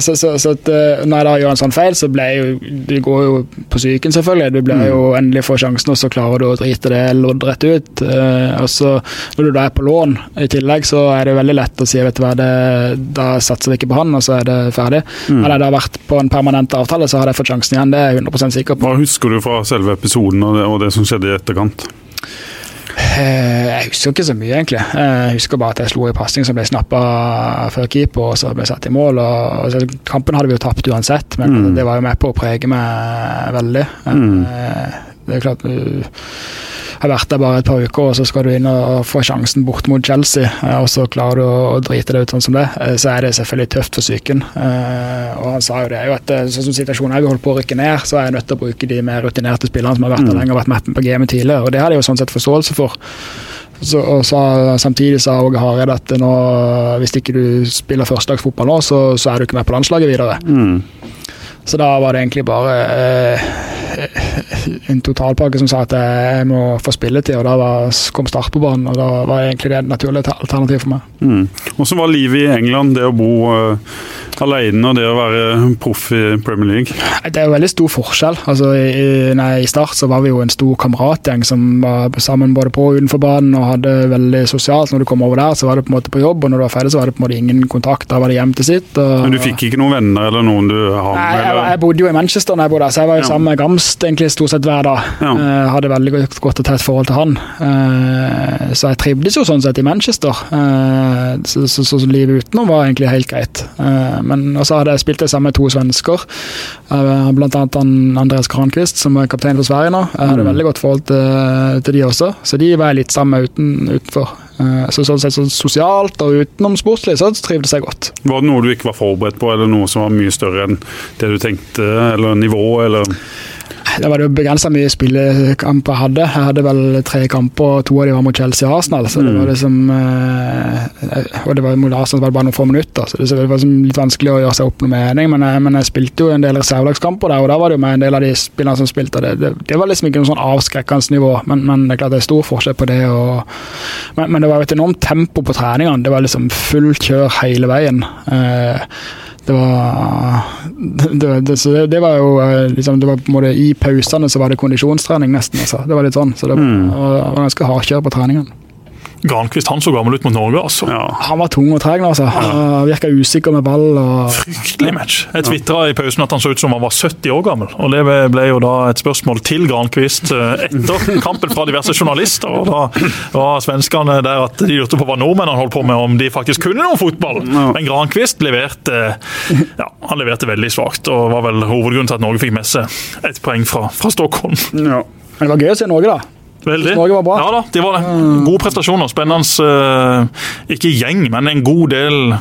så så, så at, eh, når jeg da gjør en sånn feil, så ble jeg jo Du går jo på psyken, selvfølgelig. Du blir jo endelig får sjansen, og så klarer du å drite det loddrett ut. Eh, og så Når du da er på lån i tillegg, så er det veldig lett å si vet du hva, det, da satser vi ikke på han, og så er det ferdig. Hadde jeg da vært på en permanent avtale, så hadde jeg fått sjansen igjen. Det er jeg 100 sikker på. Hva husker du fra selve episoden og det, og det som skjedde i etterkant? Eh, Jeg husker ikke så mye, egentlig. Eh, Jeg husker bare at jeg slo i pasning som ble snappa før keeper, og så ble jeg satt i mål. Og, og så, kampen hadde vi jo tapt uansett, men det var jo med på å prege meg veldig. Eh, Det er klart du har vært der bare et par uker, og så skal du inn og få sjansen bort mot Chelsea, eh, og så klarer du å, drite deg ut sånn som det. Eh, Så er det selvfølgelig tøft for psyken. Eh, Og han sa jo det, jo at eh, sånn som situasjonen er, vi holder på å rykke ned, så er jeg nødt til å bruke de mer rutinerte spillerne som har vært der lenge og vært med på gamet tidligere. Og det hadde jeg jo sånn sett forståelse for. Så, og sa, samtidig sa Åge Hareide at nå, hvis ikke du spiller førstedagsfotball nå, så, så er du ikke med på landslaget videre. Så da var det egentlig bare eh, en totalpakke som sa at jeg må få spilletid, og da var, kom Start på banen. Og da var egentlig det et naturlig alternativ for meg. Mm. Hvordan var livet i England, det å bo uh, alene og det å være proff i Premier League? Det er jo veldig stor forskjell. Altså, i, nei, I Start så var vi jo en stor kameratgjeng som var sammen både på og utenfor banen og hadde veldig sosialt. Når du kom over der, så var det på en måte på jobb, og når du var ferdig, så var det på en måte ingen kontakt. Da var det hjem til sitt. Og, Men du fikk ikke noen venner eller noen du har Nei, med? jeg, eller? jeg bodde jo i Manchester, når jeg bodde der, så jeg var jo Ja. sammen med Gamst egentlig stort sett hver dag. Ja. Eh, hadde veldig godt, godt og tett forhold til han. Eh, så jeg trivdes jo sånn sett i Manchester. Eh, så, så, så, så livet utenom var egentlig helt greit. Men også hadde jeg spilt det sammen med to svensker, eh, blant annet Andreas Kranquist, som er kaptein for Sverige nå. Jeg hadde veldig godt forhold til, til de også, så de var jeg litt sammen med uten, utenfor. Eh, så sånn sett så sosialt og utenom sportslig så trivdes jeg godt. Var det noe du ikke var forberedt på, eller noe som var mye større enn det du tenkte, eller nivå, eller Det var jo begrensa mye spillekamper jeg hadde. Jeg hadde vel tre kamper, og to av de var mot Chelsea og Arsenal. Så det var liksom eh, Og det var mot Arsenal var det bare noen få minutter, så det var liksom litt vanskelig å gjøre seg opp noen mening. Men jeg, men jeg spilte jo en del reservelagskamper der, og da var det jo med en del av de spillerne som spilte. Det, det, det var liksom ikke noe sånn avskrekkende nivå, men, men det er klart det er stor forskjell på det. Og, men, men det var jo et enormt tempo på treningene. Det var liksom fullt kjør hele veien. Eh, det var det, det, så det, det var jo eh, liksom, det var på en måte I pausene så var det kondisjonstrening, nesten. Altså. Det var litt sånn, så det var, var ganske hardkjør på treningen. Grankvist han så gammel ut mot Norge, altså. ja. Han var tung og treg, altså. Han Virka usikker med ball. Og, Fryktelig match. Jeg tvitra i pausen at han så ut som han var 70 år gammel. og Det ble jo da et spørsmål til Grankvist eh, etter [laughs] kampen fra diverse journalister. og Da var svenskene der at de lurte på hva nordmennene holdt på med, om de faktisk kunne noe fotball. Men Granqvist leverte ja, han leverte veldig svakt, og var vel hovedgrunnen til at Norge fikk med seg et poeng fra, fra Stockholm. ja. men det var gøy å se Norge, da. Veldig. Norge var bra. Ja da, de var det. Gode prestasjoner. Spennende eh, Ikke gjeng, men en god del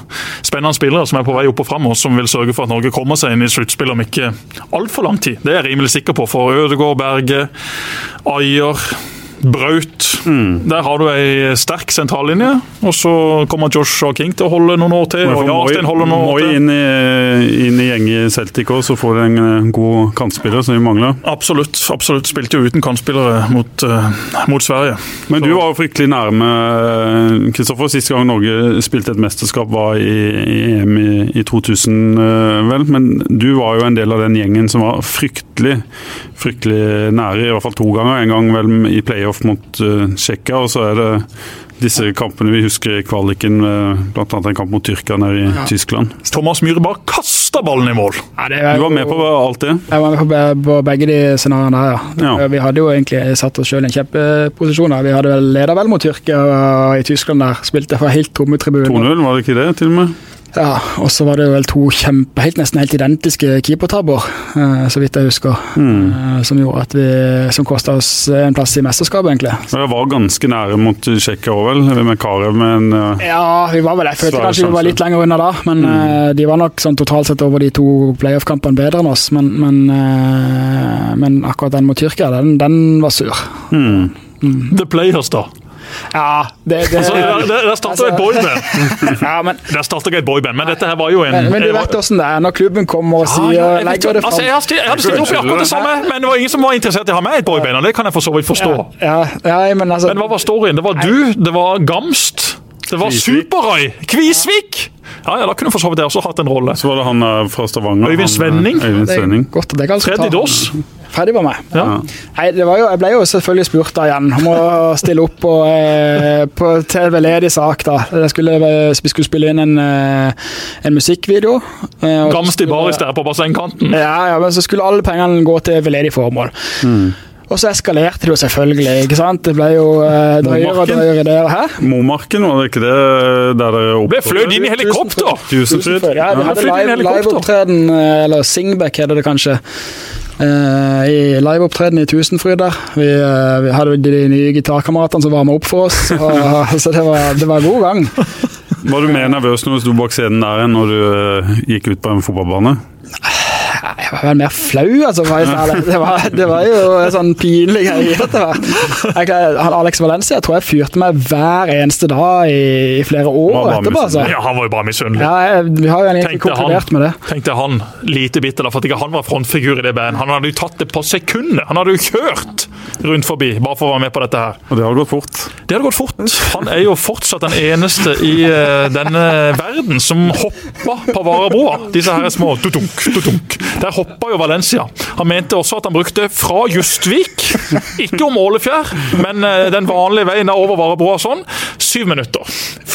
spennende spillere som er på vei opp og fram, og som vil sørge for at Norge kommer seg inn i sluttspill om ikke altfor lang tid. Det er jeg rimelig sikker på. For Ødegaard, Berge, Ayer, Braut. Der har du ei sterk sentrallinje. Og så kommer Joshua King til å holde noen år til. Og Jarstein holder noen år til. inn i, inn i gjeng i Celtic òg, så får du en eh, god kantspiller som vi mangler. Absolutt. absolutt. Spilte jo uten kantspillere mot, uh, mot Sverige. Men du var jo fryktelig nærme, Kristoffer. Siste gang Norge spilte et mesterskap var i, i EM i, i 2000, uh, vel. Men du var jo en del av den gjengen som var fryktelig fryktelig nære, i hvert fall to ganger. En gang vel i playoff mot uh, Tsjekkia, og så er det disse kampene vi husker i kvaliken, bl.a. en kamp mot Tyrkia nede i Tyskland. Thomas Myhre bare kasta ballen i mål. Ja, det Du var med på alt det? Jeg var med på, på begge de scenarioene der, ja. Ja. Vi hadde jo egentlig satt oss selv i en kjempeposisjon. Vi hadde vel leda vel mot Tyrkia i Tyskland der. Spilte fra helt tomme tribuner. 2-0, var det ikke det, til og med? Ja, og så var det vel to kjempe, helt, nesten helt identiske keepertabber, eh, så vidt jeg husker. Mm. som gjorde at vi Som kosta oss en plass i mesterskapet, egentlig. Men Jeg var ganske nære mot Tsjekkia òg, vel, med Karev. med en uh, Ja, vi var vel Jeg følte kanskje vi var litt lenger unna da, men eh, de var nok sånn totalt sett over de to playoff-kampene bedre enn oss. Men, men, uh, men akkurat den mot Tyrkia, den, den var sur. Mm. The Players, da. Ja, det, det Altså, der, det, der starter et boyband. [laughs] ja, men, Der starter et boyband, men dette her var jo en men, men du vet åssen det er når klubben kommer og sier ja, jeg, legger det altså, jeg, fram. har sti- jeg hadde stilt opp i akkurat det samme, men det var ingen som var interessert i å ha meg et boyband. og Det kan jeg for så vidt forstå. Ja, ja, men altså Men hva var storyen? Det var du, det var Gamst, det var Super-Roy Kvisvik! Ja, ja, Da kunne for så vidt jeg også hatt en rolle. så var det han eh, fra Stavanger. Øyvind han, eh, Svenning. Tredje det er Svenning. godt at jeg kan Freddy Doss. Freddy var med. Ja. Nei, det var jo, jeg ble jo selvfølgelig spurt da igjen om å stille opp på, eh, på til veldedig sak. da. Jeg skulle, vi skulle spille inn en, eh, en musikkvideo. eh, Gamst i baris der på bassengkanten. Ja, ja, men så skulle alle pengene gå til veldedig formål. Og så eskalerte det jo selvfølgelig. ikke sant? Det ble jo eh, drøyere og drøyere ideer her. Momarken, var det ikke det der dere. Ble fløyet inn i helikopter! Tusenfryd. Ja, vi hadde flytt live- helikopter. liveopptreden, eh, eller Singback heter det kanskje. Uh, I liveopptreden i Tusenfryd der. Vi, uh, vi hadde de nye gitarkameratene som varma opp for oss. Og, [laughs] så det var, det var god gang. Var du mer nervøs når du sto bak scenen der enn når du uh, gikk ut på en fotballbane? Jeg var vel mer flau, altså. Det var, det var jo en sånn pinlig greie. han Alex Valencia jeg tror jeg fyrte meg hver eneste dag i, i flere år etterpå. altså. Ja, Han var jo bare misunnelig. Ja, vi har jo egentlig Tenkte konkludert med det. tenkte han lite bitter da, for at ikke han var frontfigur i det bandet. Han hadde jo tatt det på sekundet. Han hadde jo kjørt rundt forbi bare for å være med på dette her. Og det har gått fort. Det hadde gått fort. Han er jo fortsatt den eneste i eh, denne verden som hoppa på Varebroa. Disse her er små tutunk, tutunk. Der hoppa jo Valencia. Han mente også at han brukte fra Justvik, ikke om Ålefjær, men eh, den vanlige veien da over Varebroa sånn, syv minutter.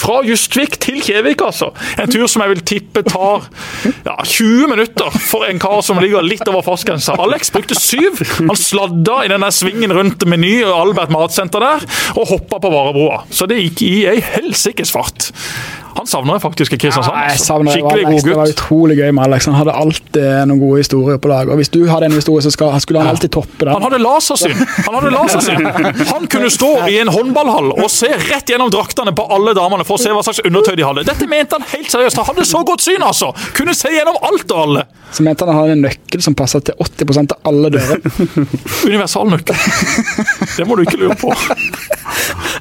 Fra Justvik til Kjevik, altså. En tur som jeg vil tippe tar ja, 20 minutter for en kar som ligger litt over fartsgrensa. Alex brukte syv. Han sladda i den der svingen rundt Meny og Albert Matsenter der, og hoppa på Varebroa. Så det gikk i ei helsikes fart. Han savner jeg faktisk i Kristiansand. Ja, jeg altså. savner Skikkelig Alex. god Det var utrolig gøy med Alex. Han hadde alltid noen gode historier på lag. Og hvis du hadde en historie, så skulle han alltid toppe den. Han hadde lasersyn! Han hadde lasersyn. Han kunne stå i en håndballhall og se rett gjennom draktene på alle damene for å se hva slags undertøy de hadde. Dette mente han helt seriøst. Han hadde så godt syn, altså! Kunne se gjennom alt og alle. Så mente han han hadde en nøkkel som passa til 80% av alle dører. [laughs] Universalnøkkel. Det må du ikke lure på.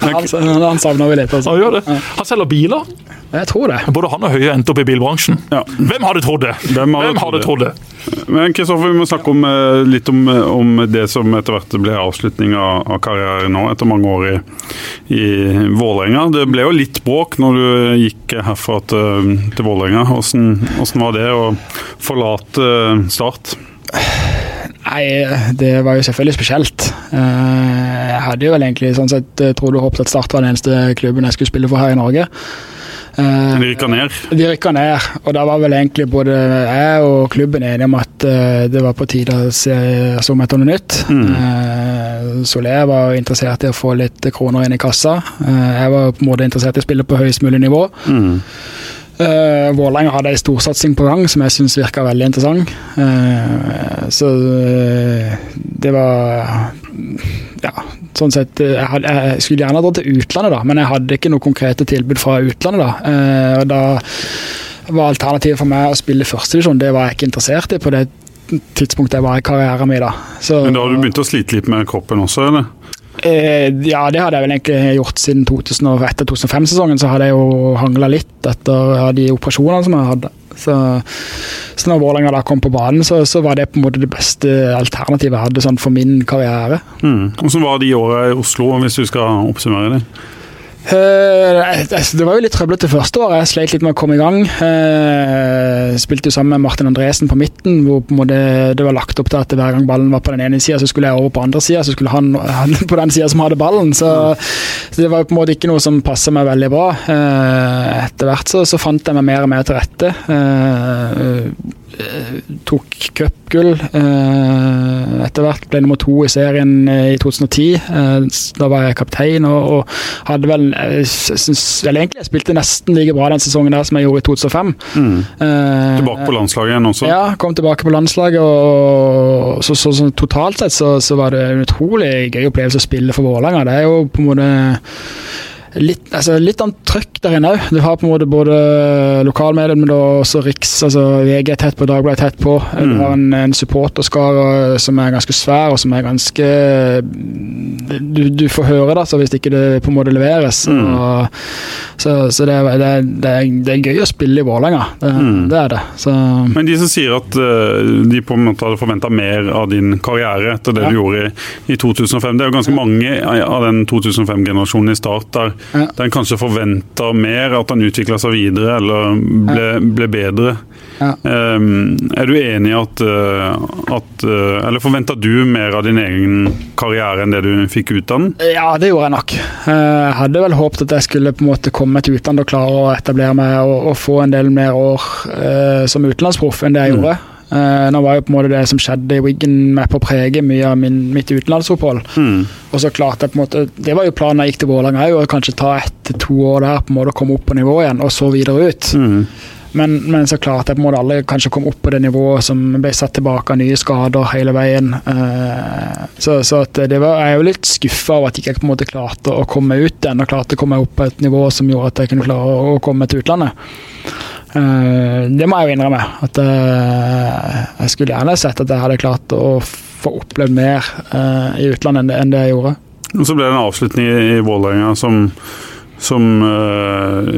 Han, han savner vi litt. altså. Han gjør det. Han selger biler. Jeg tror det. Både han og Høie endte opp i bilbransjen. Ja. Hvem hadde trodd det? Hvem hadde Hvem hadde det? trodd det? Men Kristoffer, vi må snakke om, eh, litt om, eh, om det som etter hvert ble avslutning av, av karrieren nå, etter mange år i, i Vålerenga. Det ble jo litt bråk når du gikk herfra til, til Vålerenga. Hvordan var det å forlate eh, Start? Nei, det var jo selvfølgelig spesielt. Eh, Jeg hadde jo vel egentlig sånn sett eh, trodd og håpet at Start var den eneste klubben jeg skulle spille for her i Norge. Eh, De rykka ned. De rykka ned, og da var vel egentlig både jeg og klubben enige om at eh, det var på tide å se se om etter noe nytt. Uh, Soler var interessert i å få litt kroner inn i kassa. Eh, jeg var på en måte interessert i å spille på høyest mulig nivå. Mm. Uh, Vålerenga hadde ei storsatsing på gang som jeg syns virka veldig interessant. Uh, så uh, det var Ja, sånn sett jeg, hadde, jeg skulle gjerne dratt til utlandet, da, men jeg hadde ikke noe konkrete tilbud fra utlandet. da. Uh, og da var alternativet for meg å spille førstedivisjon. Det var jeg ikke interessert i på det tidspunktet jeg var i karrieren min. da. Så, Men da har du begynt å slite litt med kroppen også, eller? Eh, ja, det hadde jeg vel egentlig gjort siden 2000, etter 2005-sesongen. Så hadde jeg jo hangla litt etter de operasjonene som jeg hadde. Så, så når Vålerenga da kom på banen, så, så var det på en måte det beste alternativet jeg hadde sånn for min karriere. Mm. Hvordan var de åra i Oslo, hvis du skal oppsummere det? Eh, altså, det var jo litt trøblete første året. Jeg sleit litt med å komme i gang. Eh, spilte jo sammen med Martin Andresen på midten, hvor på det var lagt opp til at hver gang ballen var på den ene sida, så skulle jeg over på andre sida, så skulle han, han [laughs] på den sida som hadde ballen. Så, så det var på en måte ikke noe som passa meg veldig bra. Eh, etter hvert så, så fant jeg meg mer og mer til rette. Eh, eh, tok cupgull. Eh, etter hvert ble nummer to i serien i 2010. Eh, da var jeg kaptein og, og hadde vel jeg synes, Eller egentlig jeg spilte nesten like bra den sesongen der som jeg gjorde i 2005. Mm. Eh, Tilbake på landslaget igjen også. ja, kom tilbake på landslaget, og så, så, så totalt sett så, så var det en utrolig gøy opplevelse å spille for Vålerenga. Det er jo på en måte litt, altså, litt annet trøkk der inne òg. Du har på en måte både lokalmedier, men også Riks, altså VG er tett på, Dagbladet er tett på. Du har en, en supporterskare som er ganske svær, og som er ganske Du, du får høre det, så hvis ikke det på en måte leveres. Og, så så det, er- det, er- det, er, det gøy å spille i Vålerenga. Det, det er det. Så Men de som sier at eh, de på en måte hadde forventa mer av din karriere etter det Ja. du gjorde i, i 2005, det er jo ganske mange av den 2005-generasjonen i start der, Ja. der en kanskje forventer mer, at han utvikla seg videre eller ble, ble bedre. Ja. Um, er du enig i at, eh, at eh, Eller forventa du mer av din egen karriere enn det du fikk ut av den? Ja, det gjorde jeg nok. Eh, Jeg hadde vel håpet at jeg skulle på en måte komme til utlandet og klare å etablere meg og, og få en del mer år eh, som utenlandsproff enn det jeg gjorde. Eh, nå var jo på en måte det som skjedde i Wiggen med på å prege mye av min, mitt utenlandsopphold. Mm. Og så klarte jeg på en måte Det var jo planen da jeg gikk til Vålerenga òg, å kanskje ta ett til to år der, på en måte å komme opp på nivå igjen, og så videre ut. Mm. Men, men så klarte jeg på en måte alle kanskje å komme opp på det nivået som ble satt tilbake av nye skader hele veien. Eh, så så var, jeg er jo litt skuffa over at jeg ikke på en måte klarte å komme ut den, og klarte å komme opp på et nivå som gjorde at jeg kunne klare å, komme til utlandet. Eh, det må jeg jo innrømme. At eh, jeg skulle gjerne sett at jeg hadde klart å få opplevd mer i utlandet enn det, jeg gjorde. Og så ble det en avslutning i Vålerenga som som, eh,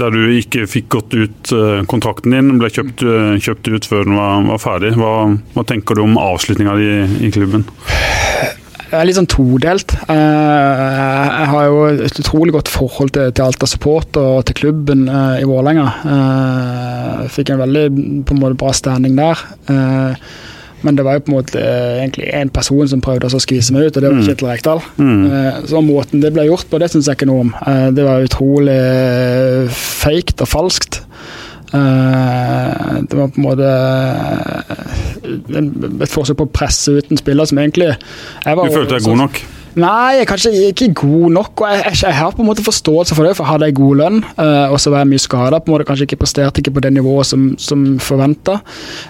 der du ikke fikk gått ut eh, kontrakten din, ble kjøpt, eh, kjøpt ut før den var, var ferdig. Hva, hva tenker du om avslutninga di i klubben? Jeg er litt sånn todelt. Jeg har jo et utrolig godt forhold til, til Alta Support og til klubben i Vålerenga. Fikk en veldig på en måte bra standing der. Men det var jo på en måte eh, egentlig én person som prøvde å skvise meg ut, og det var Kjetil Rekdal. Eh, Så måten det ble gjort på, det syns jeg ikke noe om. Eh, Det var utrolig feigt og falskt. Eh, det var på en måte et forsøk på å presse ut en spiller som egentlig Du følte deg god nok? Nei, jeg er kanskje ikke god nok. og jeg, jeg, jeg har på en måte forståelse for det, for hadde jeg god lønn, uh, og så var jeg mye skada, kanskje ikke presterte ikke på det nivået som, som forventa.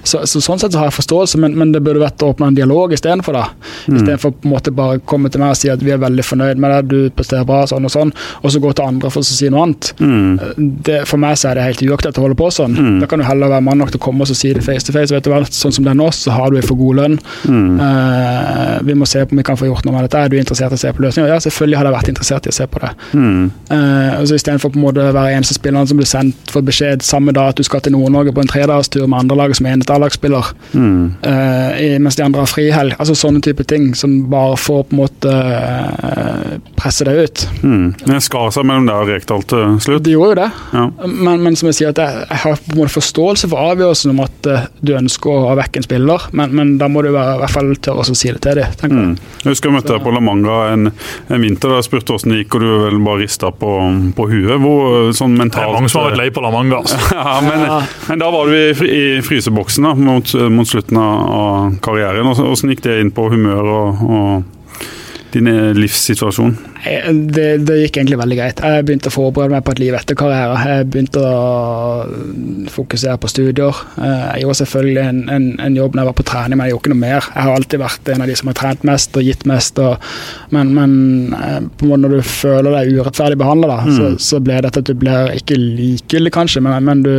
Så, så sånn sett så har jeg forståelse, men, men det burde vært åpna en dialog istedenfor. Mm. Istedenfor på en måte bare komme til meg og si at vi er veldig fornøyd med det, du presterer bra, sånn og sånn, og så gå til andre for å si noe annet. Mm. Det, for meg så er det helt uaktuelt å holde på sånn. Da kan du heller være mann nok til å komme og si det face to face. vet du hva, Sånn som det er nå, så har du for god lønn. Uh, vi må se på om vi kan få gjort noe med dette. Er du interessert i å se på løsninger? Ja, selvfølgelig hadde jeg vært interessert i å se på det. Mm. Uh, så Istedenfor på en måte å være eneste spilleren som blir sendt for beskjed samme dag at du skal til Nord-Norge på en tredagstur med andrelaget som eneste A-lagsspiller, mm. uh, mens de andre har frihelg. Altså Sånne type ting som bare får på en måte uh, presse deg ut. Mm. Det skar seg mellom deg og Rekdal til slutt. Det gjorde jo det. Ja. Men, men som jeg sier, at jeg, jeg har på en måte forståelse for avgjørelsen om at uh, du ønsker å ha vekk en spiller, men, men da må du være, i hvert fall tørre å si det til dem. Mm. Jeg husker jeg møtte deg på La Manga en, en vinter. Jeg spurte hvordan det gikk, og du vel bare rista på, på huet. Hvor sånn Det mentalt er mange som har vært lei på La Manga. Altså. [laughs] ja, men, men da var du i, i fryseboksen da, mot, mot slutten av, karrieren. Hvordan gikk det inn på humør og, og din eh, livssituasjon? Det, det gikk egentlig veldig greit. Jeg begynte å forberede meg på et liv etter karriere. Jeg begynte å fokusere på studier. Eh, Jeg gjorde selvfølgelig en, en, en jobb når jeg var på trening, men jeg gjorde ikke noe mer. Jeg har alltid vært en av de som har trent mest og gitt mest. Og, men, men eh, på en måte når du føler deg urettferdig behandla, så, så ble dette at du blir ikke likegyldig, kanskje, men, men du,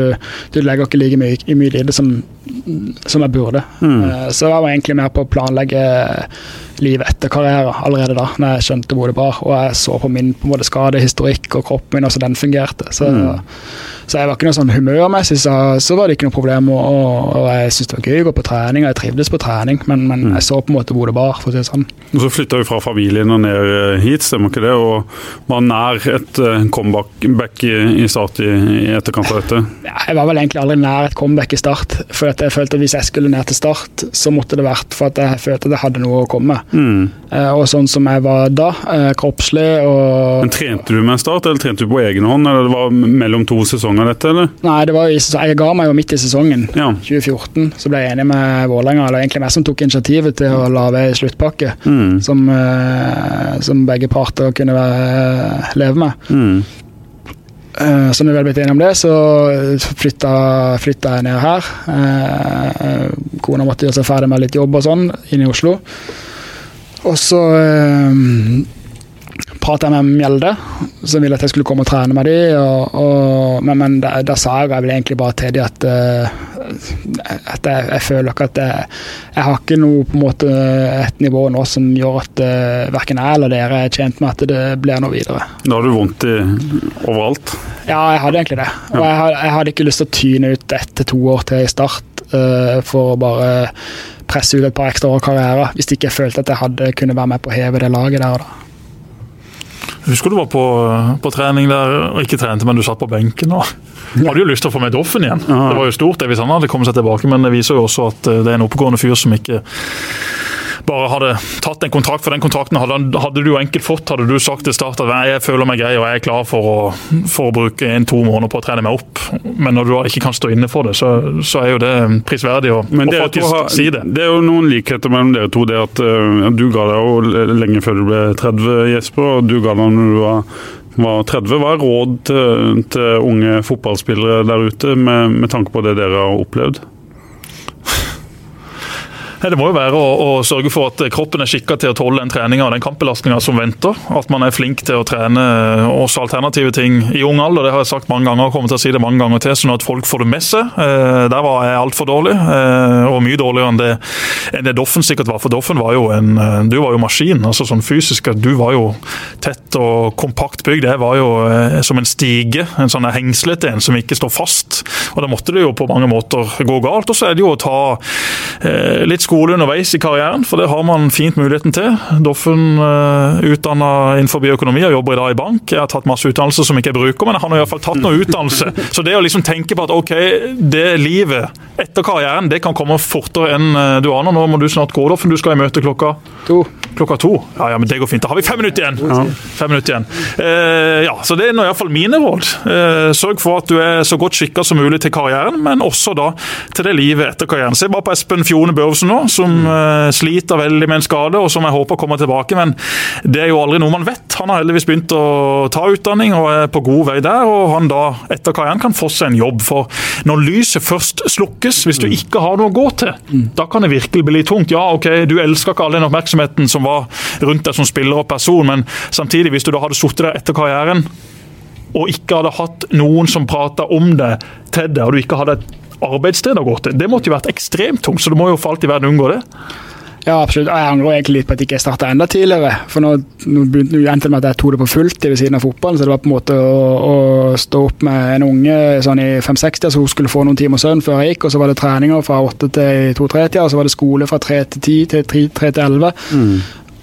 du legger ikke like mye, i mye i det som, som jeg burde. Mm. Så jeg var egentlig mer på å planlegge livet etter karriere allerede da, når jeg skjønte hvor det bar. Og jeg så på min på en måte skadehistorikk og kroppen min, hvordan den fungerte. Så, så jeg var ikke noe sånn humørmessig, så, så var det ikke noe problem. Og, og, og jeg syntes det var gøy å gå på trening, og jeg trivdes på trening, men, men jeg så på en måte hvor det bar, for å si det sånn. Og Så flytta du fra familien og ned eh, hit, stemmer ikke det? Og var nær et eh, comeback i, i start i, i etterkant av dette? Ja, jeg var vel egentlig aldri nær et comeback i start. For at jeg følte at hvis jeg skulle ned til start, så måtte det vært for at jeg følte at jeg hadde noe å komme med. Eh, og sånn som jeg var da, eh, kroppslig og Men Trente du med Start, eller trente du på egen hånd? Eller det var mellom to sesonger dette, eller? Nei, det var i jeg ga meg jo midt i sesongen. Ja. 2014 så ble jeg enig med Vålerenga, eller egentlig meg som tok initiativet til å lage ei sluttpakke Mm. som, eh, som begge parter kunne være, leve med. Mm. Eh, så når vi hadde blitt enige om det, så flytta, flytta jeg ned her. Eh, kona måtte gjøre seg ferdig med litt jobb og sånn inne i Oslo. Og så eh, pratet jeg med Mjelde, som ville at jeg skulle komme og trene med. Og, og, men men da, da sa jeg vel egentlig bare til dem at, eh, at jeg, jeg føler ikke at jeg, jeg har ikke noe på en måte et nivå nå som gjør at uh, verken jeg eller dere er tjent med at det blir noe videre. Da har du vondt i overalt. Ja, jeg hadde egentlig det. Og jeg, jeg hadde ikke lyst til å tyne ut ett til to år til i start uh, for å bare presse ut et par ekstra år karriere, hvis ikke jeg følte at jeg hadde kunne være med på å heve det laget der og da. Husker du var på, på trening der, og ikke trente, men du satt på benken. og Hadde jo lyst til å få med Doffen igjen. Ja. Det var jo stort det hvis han hadde kommet seg tilbake, men det viser jo også at eh, det er en oppegående fyr som ikke bare hadde tatt en kontrakt, for den kontrakten hadde, hadde du enkelt fått. Hadde du sagt til start at jeg føler meg grei og jeg er klar for å, for å bruke en-to måneder på å trene meg opp, men når du ikke kan stå inne for det, så, så er jo det prisverdig å, Men å faktisk har, si det. det er jo noen likheter mellom dere to. Det at uh, Du ga deg jo lenge før du ble 30, Jesper, og du ga deg når du var, var 30. Hva er råd til, til unge fotballspillere der ute, med, med tanke på det dere har opplevd? Det må jo være å, å sørge for at kroppen er skikka til å tåle den treninga og den kampbelastninga som venter. At man er flink til å trene også alternative ting i ung alder. Det har jeg sagt mange ganger og kommer til å si det mange ganger til, sånn at folk får det med seg. Eh, der var jeg altfor dårlig, eh, og mye dårligere enn det, enn det Doffen sikkert var. For Doffen var jo en eh, Du var jo maskin, altså sånn fysisk. Du var jo tett og kompakt bygd. Jeg var jo som en stige, en sånn hengslete en som ikke står fast. Og da måtte det jo på mange måter gå galt. Og så er det jo å ta litt skole underveis i karrieren, for det har man fint muligheten til. Doffen uh, utdanna innenfor økonomi og jobber i dag i bank. Jeg har tatt masse utdannelser som ikke jeg bruker, men jeg har nå i hvert fall tatt noe utdannelse. [laughs] Så det å liksom tenke på at ok, det livet etter karrieren det kan komme fortere enn eh, du aner. Nå må du snart gå, Doffen. Du skal i møte klokka To. Klokka to? Ja, ja, men det går fint. Da har vi fem minutter igjen! Fem minutter igjen. Uh, ja, så Det er nå iallfall mine råd. Uh, sørg for at du er så godt skikka som mulig til karrieren, men også da til det livet etter karrieren. Se bare på Espen Fjone Børvsen nå, som eh, sliter veldig med en skade, og som jeg håper kommer tilbake. Men det er jo aldri noe man vet. Han har heldigvis begynt å ta utdanning og er på god vei der, og han da etter karrieren kan få seg en jobb. For når lyset først slukkes, hvis du ikke har noe å gå til, da kan det virkelig bli tungt. Ja, ok, du elsker ikke all den oppmerksomheten som var rundt deg som spiller og person, men samtidig, hvis du da hadde sittet der etter karrieren og ikke hadde hatt noen som prata om det til deg, og du ikke hadde et arbeidssted å gå til, det måtte jo vært ekstremt tungt, så du må jo for alt i verden unngå det. Ja, absolutt. Jeg angrer egentlig litt på at jeg ikke starta enda tidligere. For nå, nå begynte nå endte det med at jeg tok det på fulltid ved siden av fotballen. Så det var på en måte å, å stå opp med en unge sånn i 5-60 så hun skulle få noen timer søvn før jeg gikk. Og så var det treninger fra 8 til 2-3-tida, og så var det skole fra 3 til 10 til 3 3 til 11.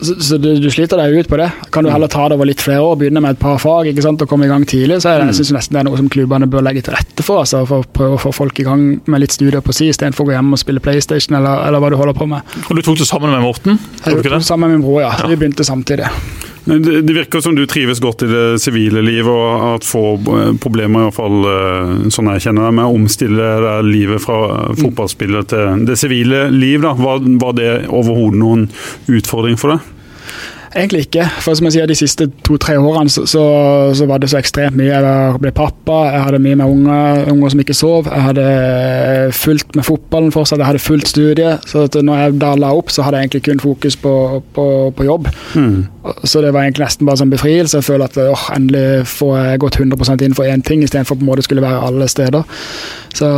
Så, så du, du sliter deg ut på det. Kan du heller ta det over litt flere år, begynne med et par fag ikke sant, og komme i gang tidlig, så det, jeg synes nesten det er noe som klubbene bør legge til rette for. Altså, for å prøve å få folk i gang med litt studier på si, istedenfor å gå hjem og spille PlayStation eller, eller hva du holder på med. Og du tok det sammen med Morten? Jeg det? det sammen med min bror, ja. ja. Vi begynte samtidig. Det, det virker som du trives godt i det sivile livet, og at få eh, problemer, i hvert fall eh, sånn jeg kjenner deg, med å omstille det livet fra eh, fotballspiller til det sivile liv. da. Var, var det overhodet noen utfordring for deg? Egentlig ikke. For som jeg sier, De siste to-tre årene så, så, så var det så ekstremt mye. Jeg ble pappa, jeg hadde mye med unger, unger som ikke sov. Jeg hadde fulgt med fotballen fortsatt, jeg hadde fulgt studiet. Så at når jeg da la opp, så hadde jeg egentlig kun fokus på, på, på jobb. Så det var egentlig nesten bare sånn befrielse. Jeg føler at åh, endelig får jeg gått 100% inn for én ting, istedenfor på en måte skulle være alle steder. Så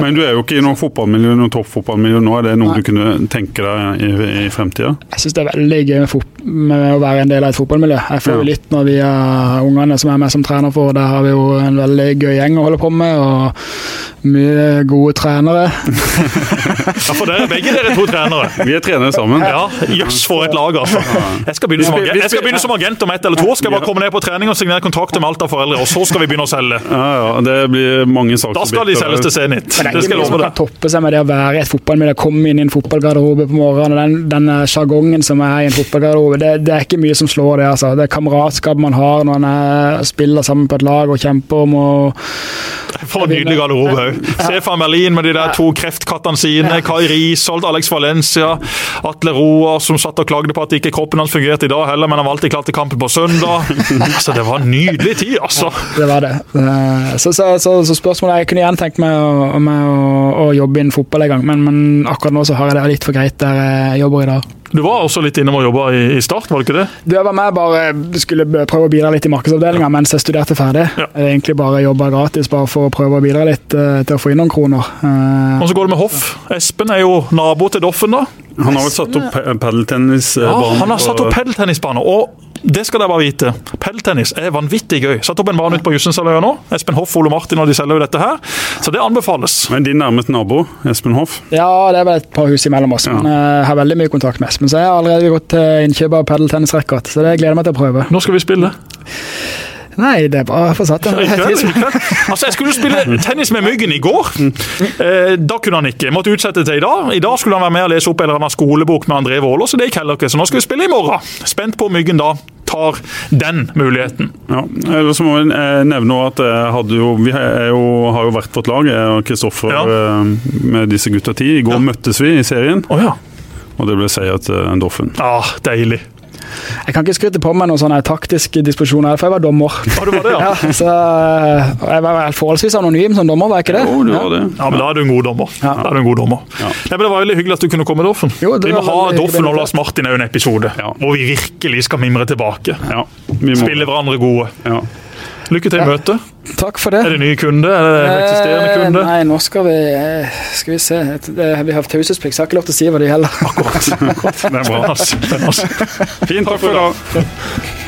Men du er jo ikke i noe fotballmiljø, noe toppfotballmiljø nå. Er det noe Nei. du kunne tenke deg i, i fremtida? Jeg syns det er veldig gøy med, med å være en del av et fotballmiljø. Jeg føler Ja. litt når vi er ungene som er med som trener for, der har vi jo en veldig gøy gjeng å holde på med, og mye gode trenere. [laughs] Ja, for dere, begge dere er to trenere. Vi er trenere sammen. Ja, Jøss, for et lag, altså. Jeg skal begynne som agent, jeg skal begynne som agent om ett eller to år. Skal jeg bare komme ned på trening og signere kontrakter med alt av foreldre, og så skal vi begynne å selge. Ja, ja, det blir mange saker. Da skal de selges til Zenit. Det Det skal jeg som love kan deg. toppe seg med det å være i et fotballmiljø, komme inn i en fotballgarderobe på morgenen, og den, den eh, sjargongen som er i en fotballgarderobe, det, det er ikke mye som slår det. altså. Det kameratskap man har når man er, spiller sammen på et lag og kjemper om å For en nydelig garderobe òg. Stefan Berlin med de der to kreftkattene sine. Kai Risholt, Alex Valencia, Atle Roar som satt og klagde på at ikke kroppen hans fungerte i dag heller, men han valgte klart til kampen på søndag. [laughs] Altså, Det var en nydelig tid, altså. Det var det. Eh, Så, så, så, så spørsmålet er, Jeg kunne gjerne tenkt meg å, med å, å jobbe innen fotball en gang, men, men akkurat nå så har jeg det litt for greit der jeg jobber i dag. Du var også litt innom og jobba i, i Start, var det ikke det? Du, jeg var med bare skulle prøve å bidra litt i markedsavdelinga mens jeg studerte ferdig. Ja. Jeg egentlig bare jobba gratis bare for å prøve å bidra litt eh, til å få inn noen kroner. Eh, Og så går det med Hoff. Espen er jo nabo til Doffen, da. Han har vel satt opp padeltennisbane? Ja, han har satt opp padeltennisbane. Og det skal dere bare vite. Padeltennis er vanvittig gøy. Satt opp en bane ute på Jussensaløya nå. Espen Hoff Ole Martin og de selger jo dette her. Så det anbefales. Men din nærmeste nabo, Espen Hoff, ja, det er vel et par hus imellom oss, men eh, jeg har veldig mye kontakt med Espen. Så jeg har allerede gått til innkjøp av padeltennisracket, så det gleder jeg meg til å prøve. Nå skal vi spille. Nei, det er bare for satan. Altså, Jeg skulle spille tennis med Myggen i går. Eh, da kunne han ikke. Måtte utsette til i dag. I dag skulle han være med og lese opp en eller annen skolebok med André Våler, så det gikk heller ikke. Så nå skal vi spille i morgen. Spent på Myggen da tar den muligheten. Ja, ellers må jeg eh, nevne at jeg hadde jo, vi er jo, har jo vært vårt lag, jeg og Kristoffer Ja. eh, med disse gutta ti. I går møttes vi i serien, Oh, ja. og det ble seier til Doffen. Ah, deilig. Jeg kan ikke skryte på meg noen sånne taktiske disposisjoner, for jeg var dommer. Ja, det var det, ja. [laughs] Ja, så eh, jeg var vel forholdsvis anonym som dommer, var jeg ikke det? Jo, du var det. Ja, men Da er du en god dommer. Ja. Da er du en god dommer. Ja. Nei, men Det var veldig hyggelig at du kunne komme, Doffen. Jo, det vi må ha Doffen og. Lars Martin òg en episode, Ja. hvor vi virkelig skal mimre tilbake. Ja, vi må, Spille hverandre gode. Lykke til i møtet. Takk for det. Er det ny kunde? Er det eksisterende kunder? kunde? Nei, nå skal vi eh, Skal vi se. Vi har taushetsplikt, så jeg har ikke lov til å si hva det gjelder. [laughs] Det er bra. Spennende. Fint, takk for i dag.